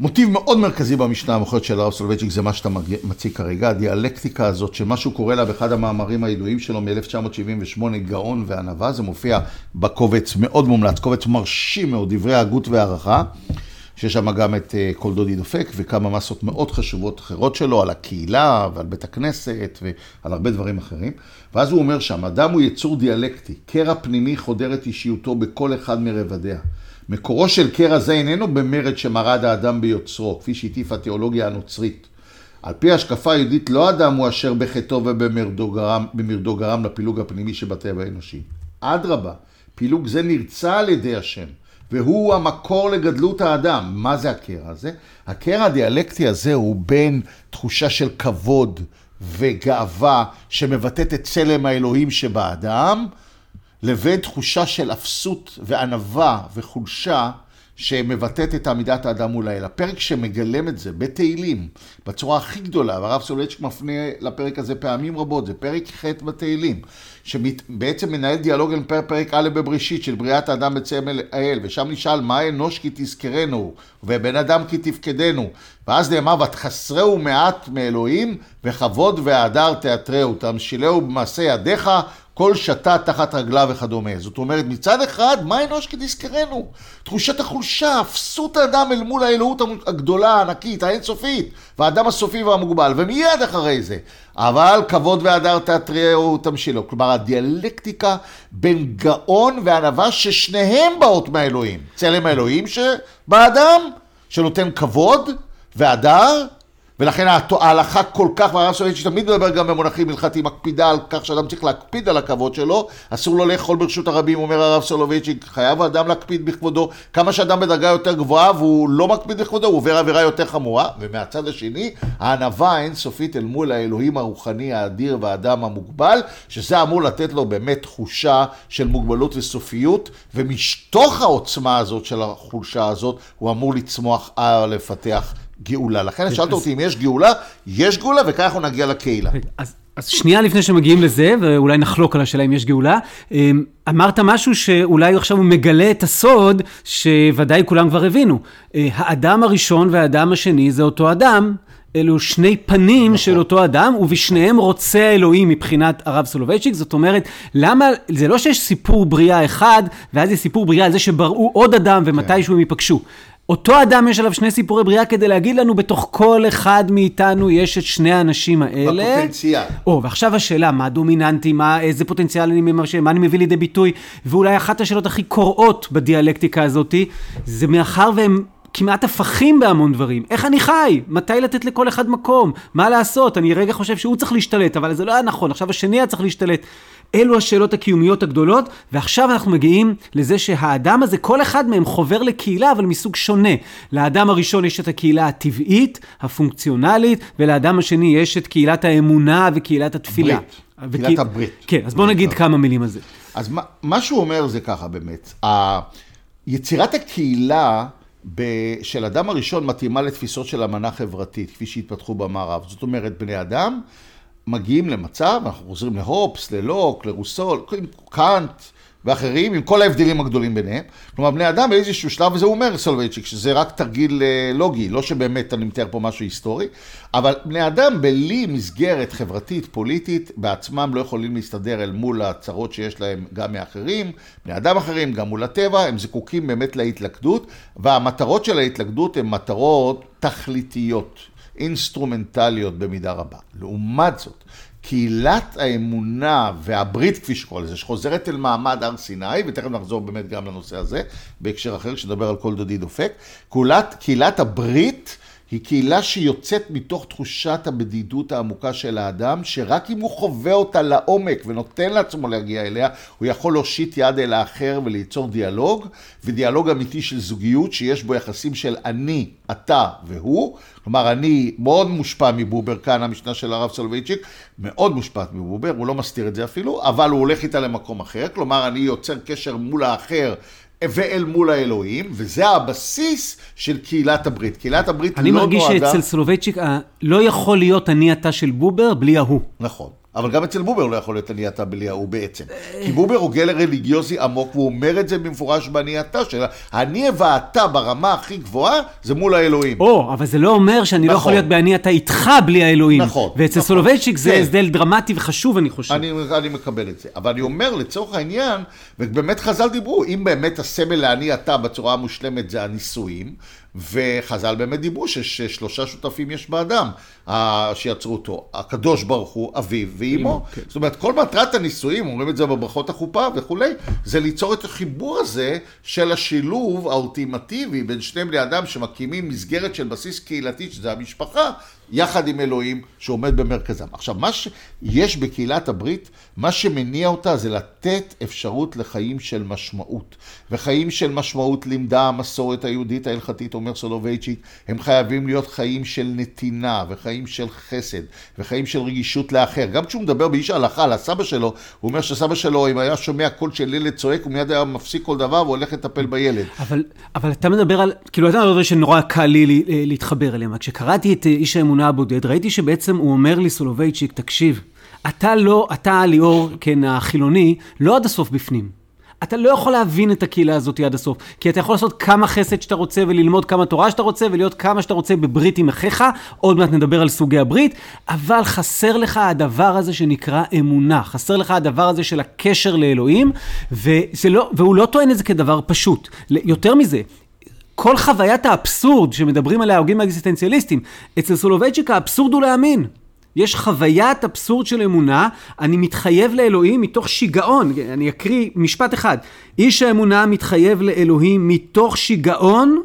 מוטיב מאוד מרכזי במשנה המוכרת של הרב סולובייצ'יק זה מה שאתה מציג כרגע, הדיאלקטיקה הזאת, שמה שהוא קורא לה באחד המאמרים הידועים שלו מ-1978, גאון וענווה, זה מופיע בקובץ מאוד מומלץ, קובץ מרשים מאוד, דברי הגות והערכה. שיש שם גם את אה, כל דודי דופק וכמה מסות מאוד חשובות אחרות שלו על הקהילה ועל בית הכנסת ועל הרבה דברים אחרים. ואז הוא אומר שם, אדם הוא יצור דיאלקטי, קרע פנימי חודר את אישיותו בכל אחד מרבדיה. מקורו של קרע זה איננו במרד שמרד האדם ביוצרו, כפי שהטיפה התיאולוגיה הנוצרית. על פי ההשקפה היהודית, לא אדם הוא אשר בחטאו ובמרדו גרם לפילוג הפנימי שבטבע האנושי. אדרבה, פילוג זה נרצה על ידי השם. והוא המקור לגדלות האדם. מה זה הקרע הזה? הקרע הדיאלקטי הזה הוא בין תחושה של כבוד וגאווה שמבטאת את צלם האלוהים שבאדם, לבין תחושה של אפסות וענווה וחולשה שמבטאת את עמידת האדם מול האל. הפרק שמגלם את זה בתהילים, בצורה הכי גדולה, והרב סולצ'ק מפנה לפרק הזה פעמים רבות, זה פרק ח' בתהילים, שבעצם מנהל דיאלוג עם פרק א' בבראשית של בריאת האדם בצלם האל, ושם נשאל מה אנוש כי תזכרנו, ובן אדם כי תפקדנו. ואז נאמר, ותחסרהו מעט מאלוהים, וכבוד והדר תיאטרהו, תמשילהו במעשה ידיך, כל שתה תחת רגליו וכדומה. זאת אומרת, מצד אחד, מה אנוש כתזכרנו? תחושת החולשה, אפסות האדם אל מול האלוהות הגדולה, הענקית, האינסופית, והאדם הסופי והמוגבל, ומיד אחרי זה. אבל כבוד והדר תיאטרהו תמשילו. כלומר, הדיאלקטיקה בין גאון וענווה ששניהם באות מהאלוהים. צלם האלוהים שבאדם, שנותן כבוד והדר, ולכן ההלכה כל כך, והרב סולובייצ'יק תמיד מדבר גם במונחים הלכתיים, מקפידה על כך שאדם צריך להקפיד על הכבוד שלו, אסור לו לאכול ברשות הרבים, אומר הרב סולובייצ'יק, חייב האדם להקפיד בכבודו, כמה שאדם בדרגה יותר גבוהה והוא לא מקפיד בכבודו, הוא עובר עבירה יותר חמורה, ומהצד השני, הענווה האינסופית אל מול האלוהים הרוחני האדיר והאדם המוגבל, שזה אמור לתת לו באמת תחושה של מוגבלות וסופיות, ומתוך העוצמה הזאת של החולשה הזאת, הוא אמור לצמוח, לפתח גאולה. לכן שאלת אותי אם יש גאולה, יש גאולה, וככה אנחנו נגיע לקהילה. אז, אז שנייה לפני שמגיעים לזה, ואולי נחלוק על השאלה אם יש גאולה, אמ, אמרת משהו שאולי עכשיו הוא מגלה את הסוד, שוודאי כולם כבר הבינו. אה, האדם הראשון והאדם השני זה אותו אדם. אלו שני פנים נכון. של אותו אדם, ובשניהם רוצה האלוהים מבחינת הרב סולובייצ'יק. זאת אומרת, למה, זה לא שיש סיפור בריאה אחד, ואז יש סיפור בריאה על זה שבראו עוד אדם ומתישהו כן. הם ייפגשו. אותו אדם יש עליו שני סיפורי בריאה כדי להגיד לנו, בתוך כל אחד מאיתנו יש את שני האנשים האלה. בפוטנציאל. או, ועכשיו השאלה, מה דומיננטי, מה, איזה פוטנציאל אני ממש... מה אני מביא לידי ביטוי, ואולי אחת השאלות הכי קוראות בדיאלקטיקה הזאת, זה מאחר והם כמעט הפכים בהמון דברים. איך אני חי? מתי לתת לכל אחד מקום? מה לעשות? אני רגע חושב שהוא צריך להשתלט, אבל זה לא היה נכון, עכשיו השני היה צריך להשתלט. אלו השאלות הקיומיות הגדולות, ועכשיו אנחנו מגיעים לזה שהאדם הזה, כל אחד מהם חובר לקהילה, אבל מסוג שונה. לאדם הראשון יש את הקהילה הטבעית, הפונקציונלית, ולאדם השני יש את קהילת האמונה וקהילת התפילה. ברית, קהילת הברית. כן, אז בואו נגיד כמה מילים על זה. אז מה, מה שהוא אומר זה ככה באמת, יצירת הקהילה של אדם הראשון מתאימה לתפיסות של אמנה חברתית, כפי שהתפתחו במערב. זאת אומרת, בני אדם מגיעים למצב, אנחנו חוזרים להופס, ללוק, לרוסול, קאנט ואחרים, עם כל ההבדלים הגדולים ביניהם. כלומר, בני אדם באיזשהו שלב, וזה אומר סולובייצ'יק, שזה רק תרגיל אה, לוגי, לא שבאמת אני מתאר פה משהו היסטורי, אבל בני אדם בלי מסגרת חברתית, פוליטית, בעצמם לא יכולים להסתדר אל מול הצרות שיש להם גם מאחרים, בני אדם אחרים, גם מול הטבע, הם זקוקים באמת להתלכדות, והמטרות של ההתלכדות הן מטרות תכליתיות. אינסטרומנטליות במידה רבה. לעומת זאת, קהילת האמונה והברית, כפי שקורא לזה, שחוזרת אל מעמד הר סיני, ותכף נחזור באמת גם לנושא הזה, בהקשר אחר, כשנדבר על כל דודי דופק, קהילת, קהילת הברית היא קהילה שיוצאת מתוך תחושת הבדידות העמוקה של האדם, שרק אם הוא חווה אותה לעומק ונותן לעצמו להגיע אליה, הוא יכול להושיט יד אל האחר וליצור דיאלוג, ודיאלוג אמיתי של זוגיות שיש בו יחסים של אני, אתה והוא. כלומר, אני מאוד מושפע מבובר, כאן המשנה של הרב סולובייצ'יק, מאוד מושפע מבובר, הוא לא מסתיר את זה אפילו, אבל הוא הולך איתה למקום אחר. כלומר, אני יוצר קשר מול האחר. ואל מול האלוהים, וזה הבסיס של קהילת הברית. קהילת הברית לא נועדה... אני מרגיש שאצל סולובייצ'יק לא יכול להיות אני אתה של בובר בלי ההוא. נכון. אבל גם אצל בובר לא יכול להיות אני אתה בלי ההוא בעצם. כי בובר הוא גלר רליגיוזי עמוק, והוא אומר את זה במפורש באני אתה שלו. אני ואתה ברמה הכי גבוהה, זה מול האלוהים. או, אבל זה לא אומר שאני נכון. לא יכול להיות באני אתה איתך בלי האלוהים. נכון. ואצל נכון. סולובייצ'יק זה כן. הבדל דרמטי וחשוב, אני חושב. אני, אני מקבל את זה. אבל אני אומר, לצורך העניין, ובאמת חז"ל דיברו, אם באמת הסמל לאני אתה בצורה המושלמת זה הנישואים, וחז"ל באמת דיברו ששלושה שותפים יש באדם שיצרו אותו, הקדוש ברוך הוא, אביו ואימו. כן. זאת אומרת, כל מטרת הנישואים, אומרים את זה בברכות החופה וכולי, זה ליצור את החיבור הזה של השילוב האולטימטיבי בין שני בני אדם שמקימים מסגרת של בסיס קהילתי, שזה המשפחה, יחד עם אלוהים שעומד במרכזם. עכשיו, מה שיש בקהילת הברית, מה שמניע אותה זה לתת אפשרות לחיים של משמעות. וחיים של משמעות לימדה המסורת היהודית ההלכתית, אומר סולובייצ'יק, הם חייבים להיות חיים של נתינה, וחיים של חסד, וחיים של רגישות לאחר. גם כשהוא מדבר באיש ההלכה על הסבא שלו, הוא אומר שסבא שלו, אם היה שומע קול של ילד צועק, הוא מיד היה מפסיק כל דבר והולך לטפל בילד. אבל, אבל אתה מדבר על, כאילו, אתה מדבר שנורא קל לי להתחבר אליהם. כשקראתי את איש האמונה, האמונה הבודד, ראיתי שבעצם הוא אומר לי, סולובייצ'יק, תקשיב, אתה לא, אתה ליאור, כן, החילוני, לא עד הסוף בפנים. אתה לא יכול להבין את הקהילה הזאת עד הסוף, כי אתה יכול לעשות כמה חסד שאתה רוצה וללמוד כמה תורה שאתה רוצה ולהיות כמה שאתה רוצה בברית עם אחיך, עוד מעט נדבר על סוגי הברית, אבל חסר לך הדבר הזה שנקרא אמונה, חסר לך הדבר הזה של הקשר לאלוהים, לא, והוא לא טוען את זה כדבר פשוט. יותר מזה, כל חוויית האבסורד שמדברים עליה ההוגים האקזיסטנציאליסטים, אצל סולובייצ'יק האבסורד הוא להאמין. יש חוויית אבסורד של אמונה, אני מתחייב לאלוהים מתוך שיגעון, אני אקריא משפט אחד, איש האמונה מתחייב לאלוהים מתוך שיגעון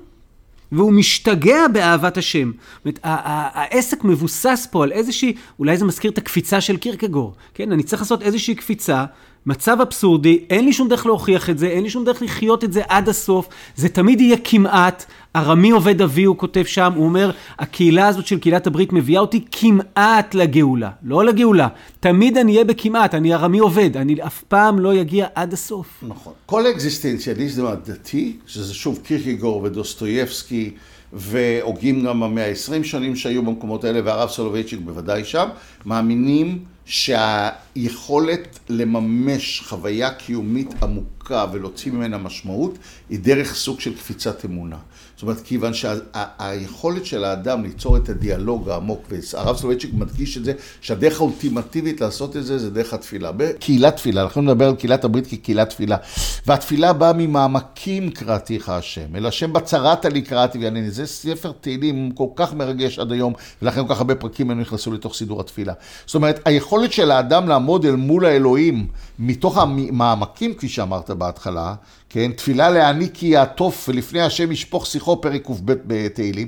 והוא משתגע באהבת השם. זאת אומרת, העסק מבוסס פה על איזושהי, אולי זה מזכיר את הקפיצה של קירקגור, כן? אני צריך לעשות איזושהי קפיצה, מצב אבסורדי, אין לי שום דרך להוכיח את זה, אין לי שום דרך לחיות את זה עד הסוף, זה תמיד יהיה כמעט, ארמי עובד אבי, הוא כותב שם, הוא אומר, הקהילה הזאת של קהילת הברית מביאה אותי כמעט לגאולה, לא לגאולה, תמיד אני אהיה בכמעט, אני ארמי עובד, אני אף פעם לא אגיע עד הסוף. נכון. כל האקזיסטנציאליזם הדתי, שזה שוב קירקגור ודוסטויבסקי, והוגים גם המאה ה-20 שונים שהיו במקומות האלה, והרב סולובייצ'יק בוודאי שם, מאמינים שה... היכולת לממש חוויה קיומית עמוקה ולהוציא ממנה משמעות, היא דרך סוג של קפיצת אמונה. זאת אומרת, כיוון שהיכולת של האדם ליצור את הדיאלוג העמוק, והרב סולובייצ'יק מדגיש את זה, שהדרך האולטימטיבית לעשות את זה, זה דרך התפילה. קהילת תפילה, אנחנו נדבר על קהילת הברית כקהילת תפילה. והתפילה באה ממעמקים קראתיך השם, אל השם בצרת לי קראתי וענני. זה ספר תהילים כל כך מרגש עד היום, ולכן כל כך הרבה פרקים ממנו נכנסו לתוך סידור התפילה. זאת אומרת, היכולת של האדם לעמוד אל מול האלוהים, מתוך המעמקים, כפי שאמרת בהתחלה, כן, תפילה לעני כי יעטוף ולפני השם ישפוך שיחו, פרק קב בתהילים.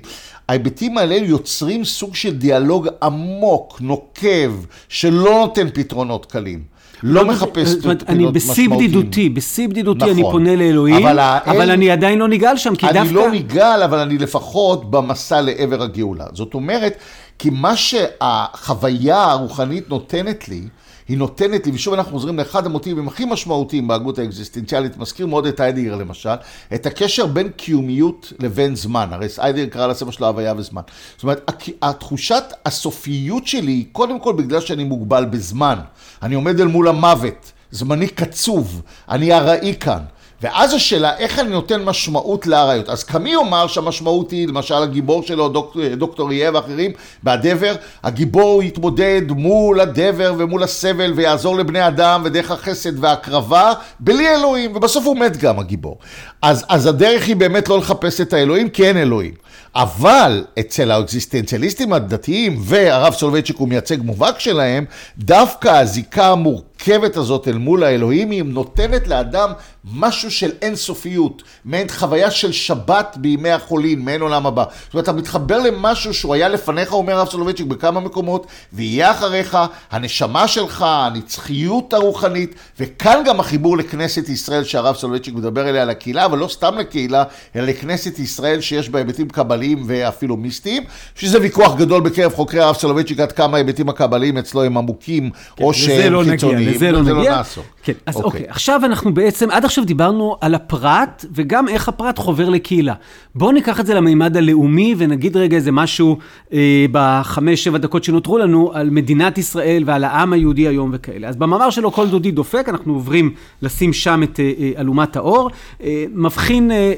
ההיבטים האלה יוצרים סוג של דיאלוג עמוק, נוקב, שלא נותן פתרונות קלים. לא מחפש פתרונות משמעותיים. אני בשיא בדידותי, בשיא בדידותי אני נכון. פונה לאלוהים, אבל אני עדיין לא נגאל שם, כי דווקא... אני לא נגאל, אבל אני לפחות במסע לעבר הגאולה. זאת אומרת, כי מה שהחוויה הרוחנית נותנת לי, היא נותנת לי, ושוב אנחנו חוזרים לאחד המוטיבים הכי משמעותיים בהגות האקזיסטנציאלית, מזכיר מאוד את איידיגר למשל, את הקשר בין קיומיות לבין זמן. הרי איידיגר קרא לספר שלו הוויה וזמן. זאת אומרת, התחושת הסופיות שלי היא קודם כל בגלל שאני מוגבל בזמן. אני עומד אל מול המוות, זמני קצוב, אני ארעי כאן. ואז השאלה, איך אני נותן משמעות לאריות? אז קמי יאמר שהמשמעות היא, למשל הגיבור שלו, דוק, דוקטור יהיה ואחרים, בהדבר, הגיבור יתמודד מול הדבר ומול הסבל ויעזור לבני אדם ודרך החסד וההקרבה, בלי אלוהים, ובסוף הוא מת גם הגיבור. אז, אז הדרך היא באמת לא לחפש את האלוהים, כי אין אלוהים. אבל אצל האקזיסטנציאליסטים הדתיים, והרב סולובייצ'יק הוא מייצג מובהק שלהם, דווקא הזיקה המורכבת הזאת אל מול האלוהים, היא נותנת לאדם משהו של אינסופיות, מעין חוויה של שבת בימי החולין, מעין עולם הבא. זאת אומרת, אתה מתחבר למשהו שהוא היה לפניך, אומר הרב סולובייצ'יק, בכמה מקומות, ויהיה אחריך, הנשמה שלך, הנצחיות הרוחנית, וכאן גם החיבור לכנסת ישראל שהרב סולובייצ'יק מדבר אליה, לקהילה, אבל לא סתם לקהילה, אלא לכנסת ישראל שיש בה היבטים קבליים ואפילו מיסטיים, שזה ויכוח גדול בקרב חוקרי הרב סולובייצ'יק עד כמה ההיבטים הקבליים אצלו הם עמוקים, כן, או שהם לא חיצוניים. לזה לא נגיע, לזה לא נעסוק. כן, אז אוקיי. אוקיי, עכשיו אנחנו בעצם, עד עכשיו דיברנו על הפרט, וגם איך הפרט חובר לקהילה. בואו ניקח את זה למימד הלאומי, ונגיד רגע איזה משהו אה, בחמש, שבע דקות שנותרו לנו, על מדינת ישראל ועל העם היהודי היום וכאלה. אז במאמר שלו, כל דודי דופק, אנחנו עוברים לשים שם את אה, אה אלומת האור. אה, מבחין אה, אה,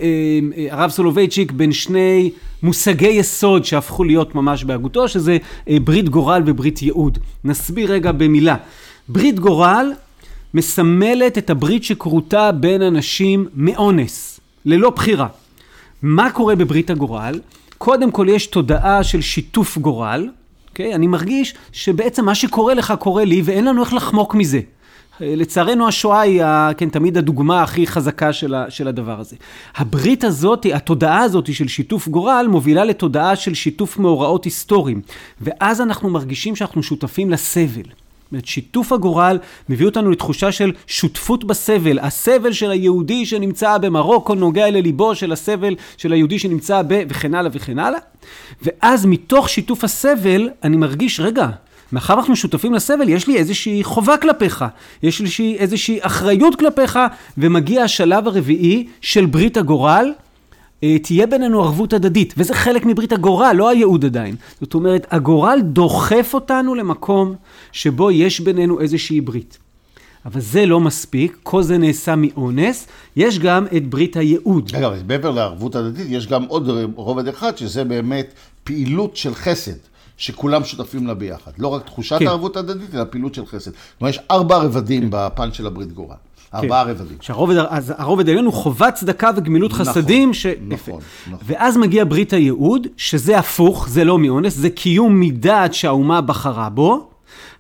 אה, הרב סולובייצ'יק בין שני מושגי יסוד שהפכו להיות ממש בהגותו, שזה אה, ברית גורל וברית ייעוד. נסביר רגע במילה. ברית גורל מסמלת את הברית שכרותה בין אנשים מאונס, ללא בחירה. מה קורה בברית הגורל? קודם כל יש תודעה של שיתוף גורל, okay? אוקיי? אני מרגיש שבעצם מה שקורה לך קורה לי ואין לנו איך לחמוק מזה. לצערנו השואה היא, כן, תמיד הדוגמה הכי חזקה של, ה, של הדבר הזה. הברית הזאת, התודעה הזאת של שיתוף גורל, מובילה לתודעה של שיתוף מאורעות היסטוריים. ואז אנחנו מרגישים שאנחנו שותפים לסבל. אומרת, שיתוף הגורל מביא אותנו לתחושה של שותפות בסבל. הסבל של היהודי שנמצא במרוקו נוגע לליבו של הסבל של היהודי שנמצא ב... וכן הלאה וכן הלאה. ואז מתוך שיתוף הסבל, אני מרגיש, רגע, מאחר אנחנו שותפים לסבל, יש לי איזושהי חובה כלפיך, יש לי איזושהי אחריות כלפיך, ומגיע השלב הרביעי של ברית הגורל, תהיה בינינו ערבות הדדית, וזה חלק מברית הגורל, לא הייעוד עדיין. זאת אומרת, הגורל דוחף אותנו למקום שבו יש בינינו איזושהי ברית. אבל זה לא מספיק, כל זה נעשה מאונס, יש גם את ברית הייעוד. אגב, מעבר לערבות הדדית, יש גם עוד רובד אחד, שזה באמת פעילות של חסד. שכולם שותפים לה ביחד. לא רק תחושת כן. הערבות הדדית, אלא פעילות של חסד. כלומר, יש ארבע רבדים כן. בפן של הברית גורל. ארבעה כן. רבדים. שהרובד, אז הרובד העליון הוא חובת צדקה וגמילות נכון, חסדים. ש... נכון, נכון. ואז מגיע ברית הייעוד, שזה הפוך, זה לא מאונס, זה קיום מדעת שהאומה בחרה בו.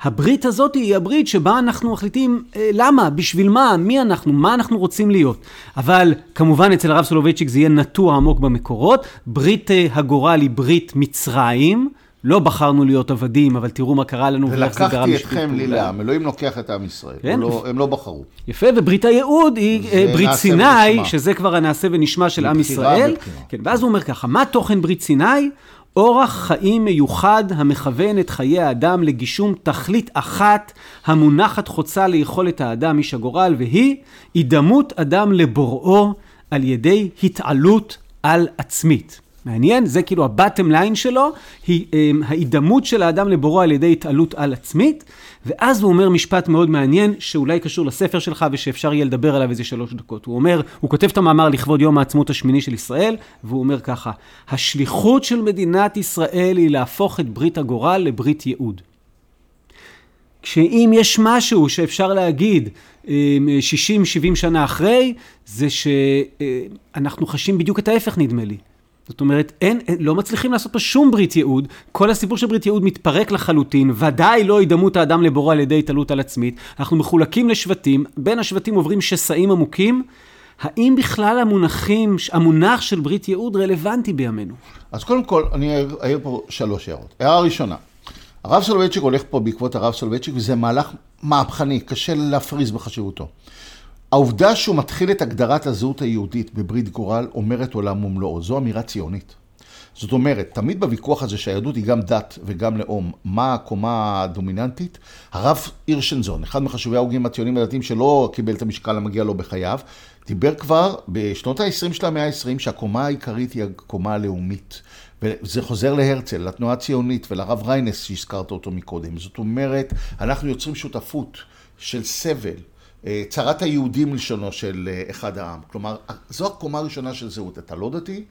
הברית הזאת היא הברית שבה אנחנו מחליטים אה, למה, בשביל מה, מי אנחנו, מה אנחנו רוצים להיות. אבל כמובן אצל הרב סולובייצ'יק זה יהיה נטוע עמוק במקורות. ברית אה, הגורל היא ברית מצרים. לא בחרנו להיות עבדים, אבל תראו מה קרה לנו ואיך זה גרם ולקחתי אתכם לי לעם, אלוהים לוקח את עם ישראל, כן? לא, הם לא בחרו. יפה, וברית הייעוד היא אה, ברית סיני, שזה כבר הנעשה ונשמע של עם ישראל. כן, ואז הוא אומר ככה, מה תוכן ברית סיני? אורח חיים מיוחד המכוון את חיי האדם לגישום תכלית אחת המונחת חוצה ליכולת האדם איש הגורל, והיא הידמות אדם לבוראו על ידי התעלות על עצמית. מעניין, זה כאילו הבטם ליין שלו, היא אמ, ההידמות של האדם לבורו על ידי התעלות על עצמית, ואז הוא אומר משפט מאוד מעניין, שאולי קשור לספר שלך ושאפשר יהיה לדבר עליו איזה שלוש דקות. הוא אומר, הוא כותב את המאמר לכבוד יום העצמות השמיני של ישראל, והוא אומר ככה, השליחות של מדינת ישראל היא להפוך את ברית הגורל לברית ייעוד. שאם יש משהו שאפשר להגיד 60-70 שנה אחרי, זה שאנחנו חשים בדיוק את ההפך נדמה לי. זאת אומרת, אין, אין, לא מצליחים לעשות פה שום ברית ייעוד, כל הסיפור של ברית ייעוד מתפרק לחלוטין, ודאי לא הידמות האדם לבורו על ידי התעלות על עצמית, אנחנו מחולקים לשבטים, בין השבטים עוברים שסעים עמוקים, האם בכלל המונחים, המונח של ברית ייעוד רלוונטי בימינו? אז קודם כל, אני אעיר פה שלוש הערות. הערה ראשונה, הרב סולובייצ'יק הולך פה בעקבות הרב סולובייצ'יק, וזה מהלך מהפכני, קשה להפריז בחשיבותו. העובדה שהוא מתחיל את הגדרת הזהות היהודית בברית גורל אומרת עולם ומלואו, זו אמירה ציונית. זאת אומרת, תמיד בוויכוח הזה שהיהדות היא גם דת וגם לאום, מה הקומה הדומיננטית? הרב הירשנזון, אחד מחשובי ההוגים הציונים הדתיים שלא קיבל את המשקל המגיע לו בחייו, דיבר כבר בשנות ה-20 של המאה ה-20 שהקומה העיקרית היא הקומה הלאומית. וזה חוזר להרצל, לתנועה הציונית ולרב ריינס שהזכרת אותו מקודם. זאת אומרת, אנחנו יוצרים שותפות של סבל, צרת היהודים לשונו של אה, אחד העם. כלומר, זו הקומה הראשונה של זהות. אתה לא דתי,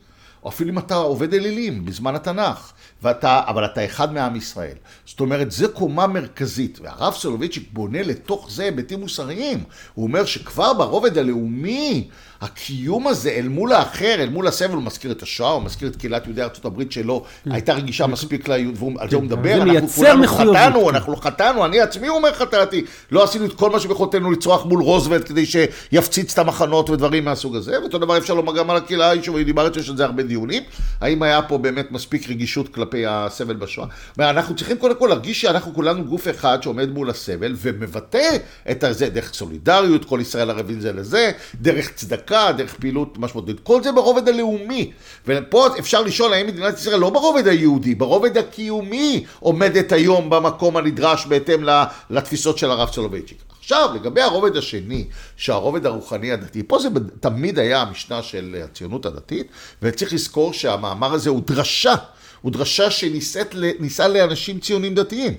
או אפילו אם אתה עובד אלילים בזמן התנ"ך, ואתה, אבל אתה אחד מעם ישראל. זאת אומרת, זו קומה מרכזית, והרב סולובייצ'יק בונה לתוך זה היבטים מוסריים. הוא אומר שכבר ברובד הלאומי, הקיום הזה אל מול האחר, אל מול הסבל, הוא מזכיר את השואה, הוא מזכיר את קהילת יהודי ארצות הברית שלו, כן. הייתה רגישה מספיק ליהוד, ועל זה הוא מדבר, אנחנו כולנו חטאנו, אנחנו חטאנו, אני עצמי אומר חטאתי, לא עשינו את כל מה שביכולתנו לצרוח מול רוזוולט כדי שיפציץ את המחנות ודברים מהסוג הזה, ואותו דבר אפשר לומר גם על הקהילה היישובית בארץ, יש על זה הרבה דיונים, האם היה פה באמת מספיק רגישות כלפי הסבל בשואה. אנחנו צריכים קודם כל להרגיש שאנחנו כולנו גוף אחד שעומד מול הסבל ומבטא את זה דרך סולידריות, כל ישראל ערבים זה לזה, דרך צדקה. צדקה, דרך פעילות משמעותית. כל זה ברובד הלאומי. ופה אפשר לשאול האם מדינת ישראל לא ברובד היהודי, ברובד הקיומי עומדת היום במקום הנדרש בהתאם לתפיסות של הרב סולובייצ'יק. עכשיו, לגבי הרובד השני, שהרובד הרוחני הדתי, פה זה תמיד היה המשנה של הציונות הדתית, וצריך לזכור שהמאמר הזה הוא דרשה. הוא דרשה שנישאה לאנשים ציונים דתיים.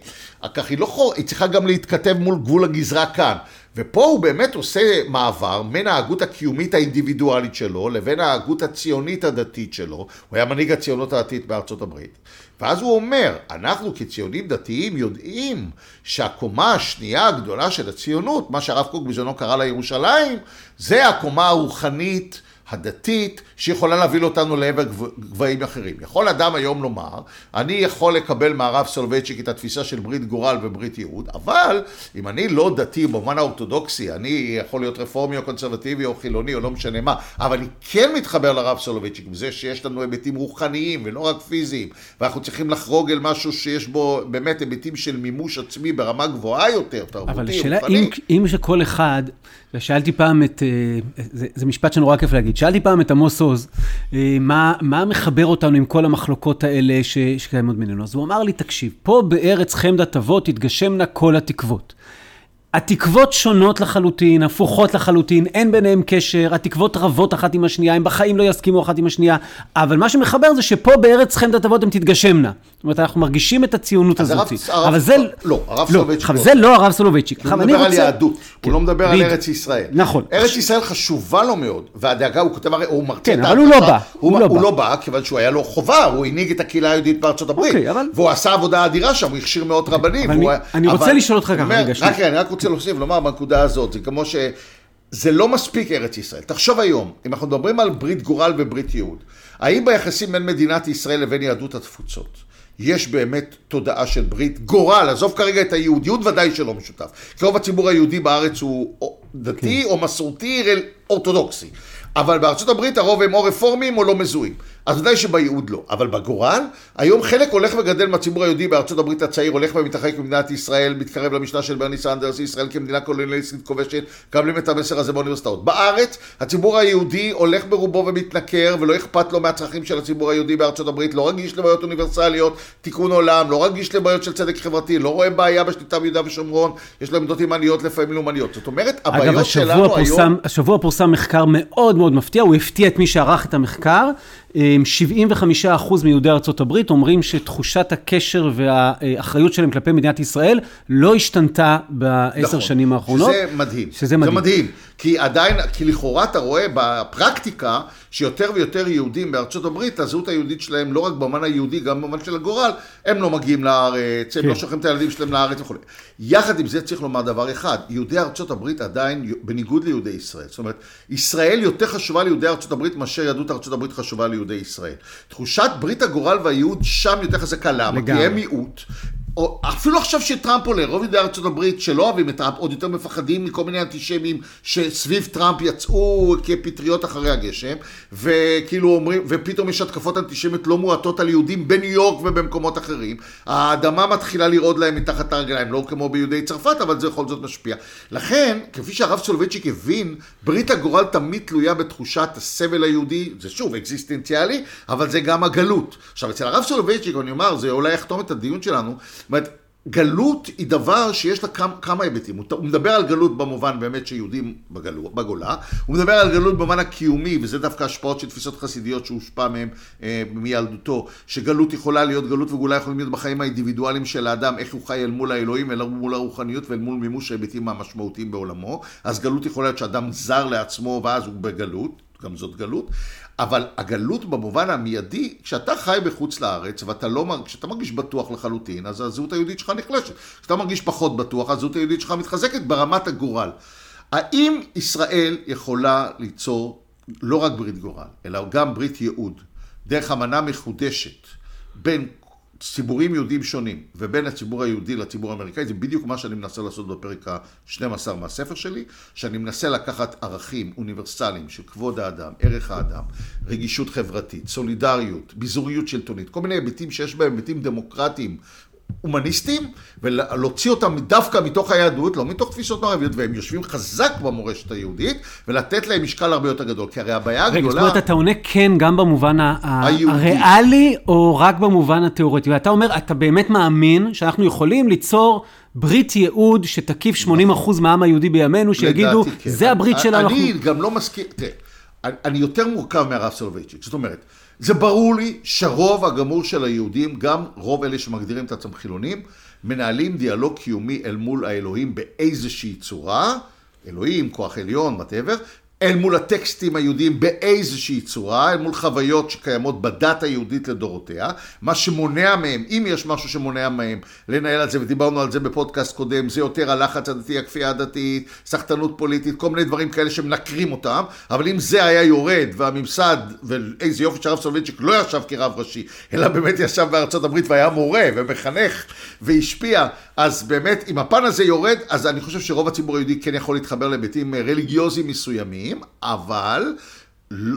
כך היא לא חור... היא צריכה גם להתכתב מול גבול הגזרה כאן. ופה הוא באמת עושה מעבר בין ההגות הקיומית האינדיבידואלית שלו לבין ההגות הציונית הדתית שלו. הוא היה מנהיג הציונות הדתית בארצות הברית. ואז הוא אומר, אנחנו כציונים דתיים יודעים שהקומה השנייה הגדולה של הציונות, מה שהרב קוק בזמנו קרא לה ירושלים, זה הקומה הרוחנית הדתית שיכולה להוביל אותנו לעבר גבהים אחרים. יכול אדם היום לומר, אני יכול לקבל מהרב סולובייצ'יק את התפיסה של ברית גורל וברית ייעוד, אבל אם אני לא דתי במובן האורתודוקסי, אני יכול להיות רפורמי או קונסרבטיבי או חילוני או לא משנה מה, אבל אני כן מתחבר לרב סולובייצ'יק בזה שיש לנו היבטים רוחניים ולא רק פיזיים, ואנחנו צריכים לחרוג אל משהו שיש בו באמת היבטים של מימוש עצמי ברמה גבוהה יותר, תרבותי, אבל השאלה, אם, אם שכל אחד, ושאלתי פעם את, אה, זה, זה משפט שנורא כיף להגיד, שאלתי פעם את עמוס עוז, אה, מה, מה מחבר אותנו עם כל המחלוקות האלה ש, שקיימות בינינו? אז הוא אמר לי, תקשיב, פה בארץ חמדת אבות תתגשמנה כל התקוות. התקוות שונות לחלוטין, הפוכות לחלוטין, אין ביניהם קשר, התקוות רבות אחת עם השנייה, הם בחיים לא יסכימו אחת עם השנייה, אבל מה שמחבר זה שפה בארץ חמדת אבות הן תתגשמנה. זאת אומרת, אנחנו מרגישים את הציונות הזאת. אבל זה... לא, הרב סולובייצ'יק. לא. זה לא הרב סולובייצ'יק. הוא מדבר על יהדות, הוא כן. לא מדבר על ארץ ישראל. נכון. ארץ ישראל חשובה לו מאוד, והדאגה, הוא כותב, הוא מרצה כן, אבל הוא לא בא. הוא לא, לא בא, כיוון שהוא היה לו חובה, הוא הנהיג את הקהילה היהודית בארצות הברית. אוקיי, והוא עשה עבודה אדירה שם, הוא הכשיר מאות רבנים. אני רוצה לשאול אותך ככה, רגע, שנייה. אני רק רוצה להוסיף, לומר בנקודה הזאת, זה כמו ש... זה לא מספיק ארץ ישראל. תחשוב היום, אם אנחנו מדברים על ברית גורל וברית ייעוד, האם ביחסים בין מדינת ישראל לבין יהדות התפוצות, יש באמת תודעה של ברית גורל, עזוב כרגע את היהודיות, ודאי שלא משותף. כי רוב הציבור היהודי בארץ הוא דתי כן. או מסורתי אורתודוקסי. אבל בארצות הברית הרוב הם או רפורמים או לא מזוהים. אז ודאי שבייעוד לא. אבל בגורל, היום חלק הולך וגדל מהציבור היהודי בארצות הברית הצעיר, הולך ומתרחק ממדינת ישראל, מתקרב למשנה של ברני סנדרס, ישראל כמדינה קולוניאליסטית כובשת, מקבלים את המסר הזה באוניברסיטאות. בארץ, הציבור היהודי הולך ברובו ומתנכר, ולא אכפת לו מהצרכים של הציבור היהודי בארצות הברית, לא רגיש לבעיות אוניברסליות, תיקון עולם, לא רגיש לבעיות של צדק חברתי, לא רואה בעיה בשליטה ביהודה ושומרון, יש לו עמדות ימניות לפעמים לאומניות. זאת אומרת, הבעיות אגב, שלנו פורסם, היום... השבוע פורסם מחקר מאוד מאוד מפתיע, הוא הפתיע את מי שערך את המחקר. 75% מיהודי ארצות הברית אומרים שתחושת הקשר והאחריות שלהם כלפי מדינת ישראל לא השתנתה בעשר נכון, שנים האחרונות. שזה מדהים. שזה מדהים. זה מדהים. כי עדיין, כי לכאורה אתה רואה בפרקטיקה שיותר ויותר יהודים בארצות הברית, הזהות היהודית שלהם, לא רק במובן היהודי, גם במובן של הגורל, הם לא מגיעים לארץ, הם כן. לא שולחים את הילדים שלהם לארץ וכו'. יחד עם זה צריך לומר דבר אחד, יהודי ארצות הברית עדיין, בניגוד ליהודי ישראל, זאת אומרת, ישראל יותר חשובה ליהודי ארצות הברית מאשר יהדות ארצות הברית חשובה ליהודי ישראל. תחושת ברית הגורל והייעוד שם יותר חזקה, למה? כי. הם מיעוט. או אפילו עכשיו שטראמפ עולה, רוב ארצות הברית שלא אוהבים את טראמפ, עוד יותר מפחדים מכל מיני אנטישמים שסביב טראמפ יצאו כפטריות אחרי הגשם, וכאילו אומרים, ופתאום יש התקפות אנטישמיות לא מועטות על יהודים בניו יורק ובמקומות אחרים. האדמה מתחילה לרעוד להם מתחת הרגליים, לא כמו ביהודי צרפת, אבל זה בכל זאת משפיע. לכן, כפי שהרב סולובייצ'יק הבין, ברית הגורל תמיד תלויה בתחושת הסבל היהודי, זה שוב אקזיסטנציאלי, אבל זה גם הגלות. עכשיו, אצל הרב סולובייצ'יק, אני אומר, זה אולי יחתום את הדיון שלנו, אומרת, גלות היא דבר שיש לה כמה, כמה היבטים. הוא, הוא מדבר על גלות במובן באמת שיהודים בגלו, בגולה, הוא מדבר על גלות במובן הקיומי, וזה דווקא השפעות של תפיסות חסידיות שהושפע מהם אה, מילדותו, שגלות יכולה להיות, גלות וגאולה יכולים להיות בחיים האינדיבידואליים של האדם, איך הוא חי אל מול האלוהים, אל מול הרוחניות ואל מול מימוש ההיבטים המשמעותיים בעולמו. אז גלות יכולה להיות שאדם זר לעצמו ואז הוא בגלות. גם זאת גלות, אבל הגלות במובן המיידי, כשאתה חי בחוץ לארץ ואתה לא, כשאתה מרגיש בטוח לחלוטין, אז הזהות היהודית שלך נחלשת. כשאתה מרגיש פחות בטוח, הזהות היהודית שלך מתחזקת ברמת הגורל. האם ישראל יכולה ליצור לא רק ברית גורל, אלא גם ברית ייעוד, דרך אמנה מחודשת בין ציבורים יהודים שונים ובין הציבור היהודי לציבור האמריקאי, זה בדיוק מה שאני מנסה לעשות בפרק ה-12 מהספר שלי, שאני מנסה לקחת ערכים אוניברסליים של כבוד האדם, ערך האדם, רגישות חברתית, סולידריות, ביזוריות שלטונית, כל מיני היבטים שיש בהם היבטים דמוקרטיים. הומניסטיים, ולהוציא אותם דווקא מתוך היהדות, לא מתוך תפיסות מערביות, והם יושבים חזק במורשת היהודית, ולתת להם משקל הרבה יותר גדול. כי הרי הבעיה רגע, זאת הגדולה... אומרת, אתה עונה כן גם במובן היהודי. הריאלי, או רק במובן התיאורטי? ואתה אומר, אתה באמת מאמין שאנחנו יכולים ליצור ברית ייעוד שתקיף 80% מהעם היהודי בימינו, שיגידו, כן. זה הברית שלנו. אני אנחנו- גם לא מסכים, תראה, אני יותר מורכב מהרב סולובייצ'יק, זאת אומרת, זה ברור לי שרוב הגמור של היהודים, גם רוב אלה שמגדירים את עצמם חילונים, מנהלים דיאלוג קיומי אל מול האלוהים באיזושהי צורה, אלוהים, כוח עליון, whatever, אל מול הטקסטים היהודיים באיזושהי צורה, אל מול חוויות שקיימות בדת היהודית לדורותיה, מה שמונע מהם, אם יש משהו שמונע מהם לנהל על זה, ודיברנו על זה בפודקאסט קודם, זה יותר הלחץ הדתי, הכפייה הדתית, סחטנות פוליטית, כל מיני דברים כאלה שמנקרים אותם, אבל אם זה היה יורד, והממסד, ואיזה יופי שהרב סולובייצ'יק לא ישב כרב ראשי, אלא באמת ישב בארצות הברית והיה מורה ומחנך והשפיע, אז באמת, אם הפן הזה יורד, אז אני חושב שרוב הציבור היהודי כן יכול להתחבר להיבטים אה, רליגיוזיים מסוימים, אבל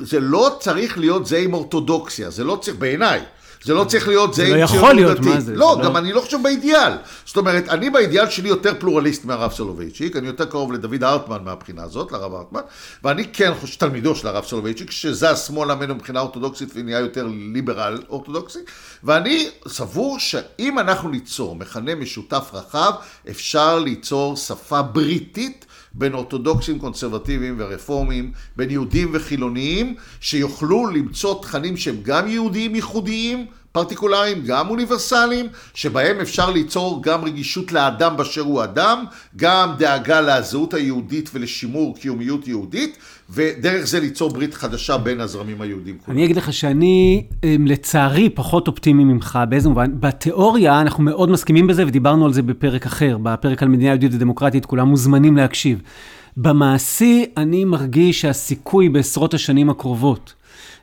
זה לא צריך להיות זה עם אורתודוקסיה, זה לא צריך, בעיניי. זה לא צריך להיות זה זה לא עם יכול ציונות להיות, דתית. מה זה? לא, זה גם לא- אני לא חושב באידיאל. זאת אומרת, אני באידיאל שלי יותר פלורליסט מהרב סולובייצ'יק, אני יותר קרוב לדוד הרטמן מהבחינה הזאת, לרב הרטמן, ואני כן חושב, תלמידו של הרב סולובייצ'יק, שזז שמאלה ממנו מבחינה אורתודוקסית ונהיה יותר ליברל אורתודוקסי, ואני סבור שאם אנחנו ניצור מכנה משותף רחב, אפשר ליצור שפה בריטית. בין אורתודוקסים, קונסרבטיביים ורפורמים, בין יהודים וחילוניים, שיוכלו למצוא תכנים שהם גם יהודיים ייחודיים, פרטיקולריים, גם אוניברסליים, שבהם אפשר ליצור גם רגישות לאדם באשר הוא אדם, גם דאגה לזהות היהודית ולשימור קיומיות יהודית, ודרך זה ליצור ברית חדשה בין הזרמים היהודים כולם. אני אגיד לך שאני, אמ, לצערי, פחות אופטימי ממך. באיזה מובן? בתיאוריה אנחנו מאוד מסכימים בזה, ודיברנו על זה בפרק אחר, בפרק על מדינה יהודית ודמוקרטית, כולם מוזמנים להקשיב. במעשי, אני מרגיש שהסיכוי בעשרות השנים הקרובות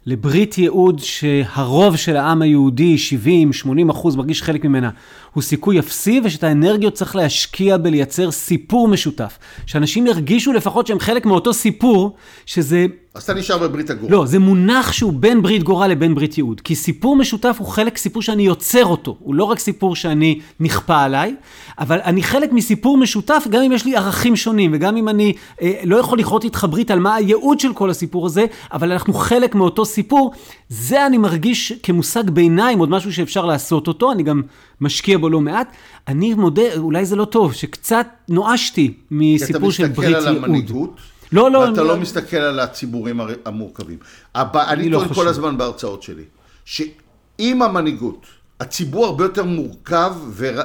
לברית ייעוד שהרוב של העם היהודי, 70, 80 אחוז, מרגיש חלק ממנה, הוא סיכוי אפסי, ושאת האנרגיות צריך להשקיע בלייצר סיפור משותף. שאנשים ירגישו לפחות שהם חלק מאותו סיפור, שזה אז אתה נשאר בברית הגורל. לא, זה מונח שהוא בין ברית גורל לבין ברית ייעוד. כי סיפור משותף הוא חלק סיפור שאני יוצר אותו. הוא לא רק סיפור שאני נכפה עליי, אבל אני חלק מסיפור משותף, גם אם יש לי ערכים שונים, וגם אם אני אה, לא יכול לכרות איתך ברית על מה הייעוד של כל הסיפור הזה, אבל אנחנו חלק מאותו סיפור. זה אני מרגיש כמושג ביניים, עוד משהו שאפשר לעשות אותו, אני גם משקיע בו לא מעט. אני מודה, אולי זה לא טוב, שקצת אתה מסיפור של ברית מסתכל על ייעוד. המנהיגות, לא, לא. ואתה אני- לא מסתכל על הציבורים המורכבים. הבא, אני לא טוען. כל הזמן בהרצאות שלי, שאם המנהיגות, הציבור הרבה יותר מורכב ור-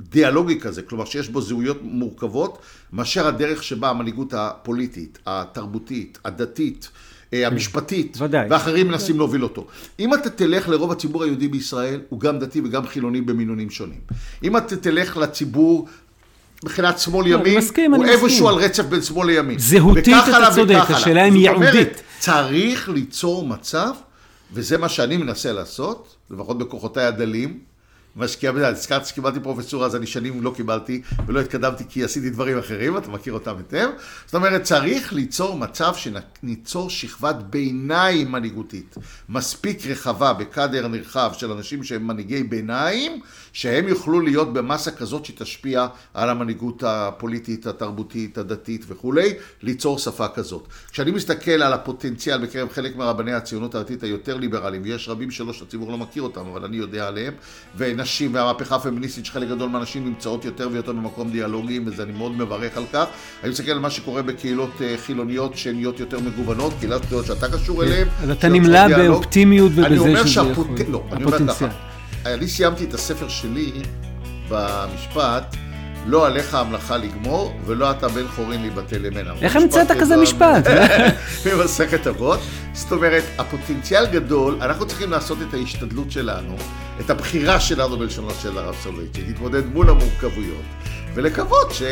ודיאלוגי כזה, כלומר שיש בו זהויות מורכבות, מאשר הדרך שבה המנהיגות הפוליטית, התרבותית, הדתית, אה, המשפטית, ודאי. ואחרים מנסים להוביל אותו. אם אתה תלך לרוב הציבור היהודי בישראל, הוא גם דתי וגם חילוני במינונים שונים. אם אתה תלך לציבור... מבחינת שמאל לא, הוא. איפשהו על רצף בין שמאל לימין. זהותית אתה צודק. השאלה אם זאת ייעודית. אומרת, צריך ליצור מצב, וזה מה שאני מנסה לעשות, לפחות בכוחותיי הדלים, משקיע בזה, הזכרתי שקיבלתי פרופסורה, אז אני שנים לא קיבלתי ולא התקדמתי כי עשיתי דברים אחרים, אתה מכיר אותם היטב. זאת אומרת, צריך ליצור מצב שניצור שכבת ביניים מנהיגותית, מספיק רחבה, בקאדר נרחב של אנשים שהם מנהיגי ביניים, שהם יוכלו להיות במסה כזאת שתשפיע על המנהיגות הפוליטית, התרבותית, הדתית וכולי, ליצור שפה כזאת. כשאני מסתכל על הפוטנציאל בקרב חלק מרבני הציונות הדתית היותר ליברליים, ויש רבים שלא שהציבור לא מכיר אותם, אבל אני יודע עליהם, ונשים והמהפכה הפמיניסטית שחלק גדול מהנשים נמצאות יותר ויותר במקום דיאלוגי, וזה אני מאוד מברך על כך. אני מסתכל על מה שקורה בקהילות אה, חילוניות שהן נהיות יותר מגוונות, קהילות גדולות שאתה קשור אליהן. אז אתה נמלא. באופטימיות ובזה שזה. יכול... לא, אני אומר ככה. הפוטנציאל. אני סיימתי את הספר שלי במשפט, לא עליך המלאכה לגמור, ולא אתה בן חורין להיבטל ממנה. איך המצאת כזה משפט? ממסכת אבות. זאת אומרת, הפוטנציאל גדול, אנחנו צריכים לעשות את ההשתדלות שלנו, את הבחירה שלנו בלשונו של הרב סולובייצ'יק, להתמודד מול המורכבויות, ולקוות ש...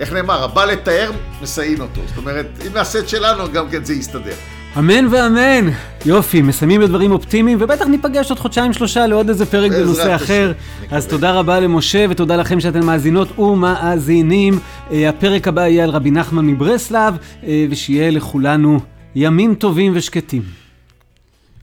איך נאמר, הבא לתאר, מסייעים אותו. זאת אומרת, אם נעשה את שלנו, גם כן זה יסתדר. אמן ואמן. יופי, מסיימים בדברים אופטימיים, ובטח ניפגש עוד חודשיים שלושה לעוד איזה פרק בנושא אחר. אז תודה רבה למשה, ותודה לכם שאתם מאזינות ומאזינים. אה, הפרק הבא יהיה על רבי נחמן מברסלב, אה, ושיהיה לכולנו ימים טובים ושקטים.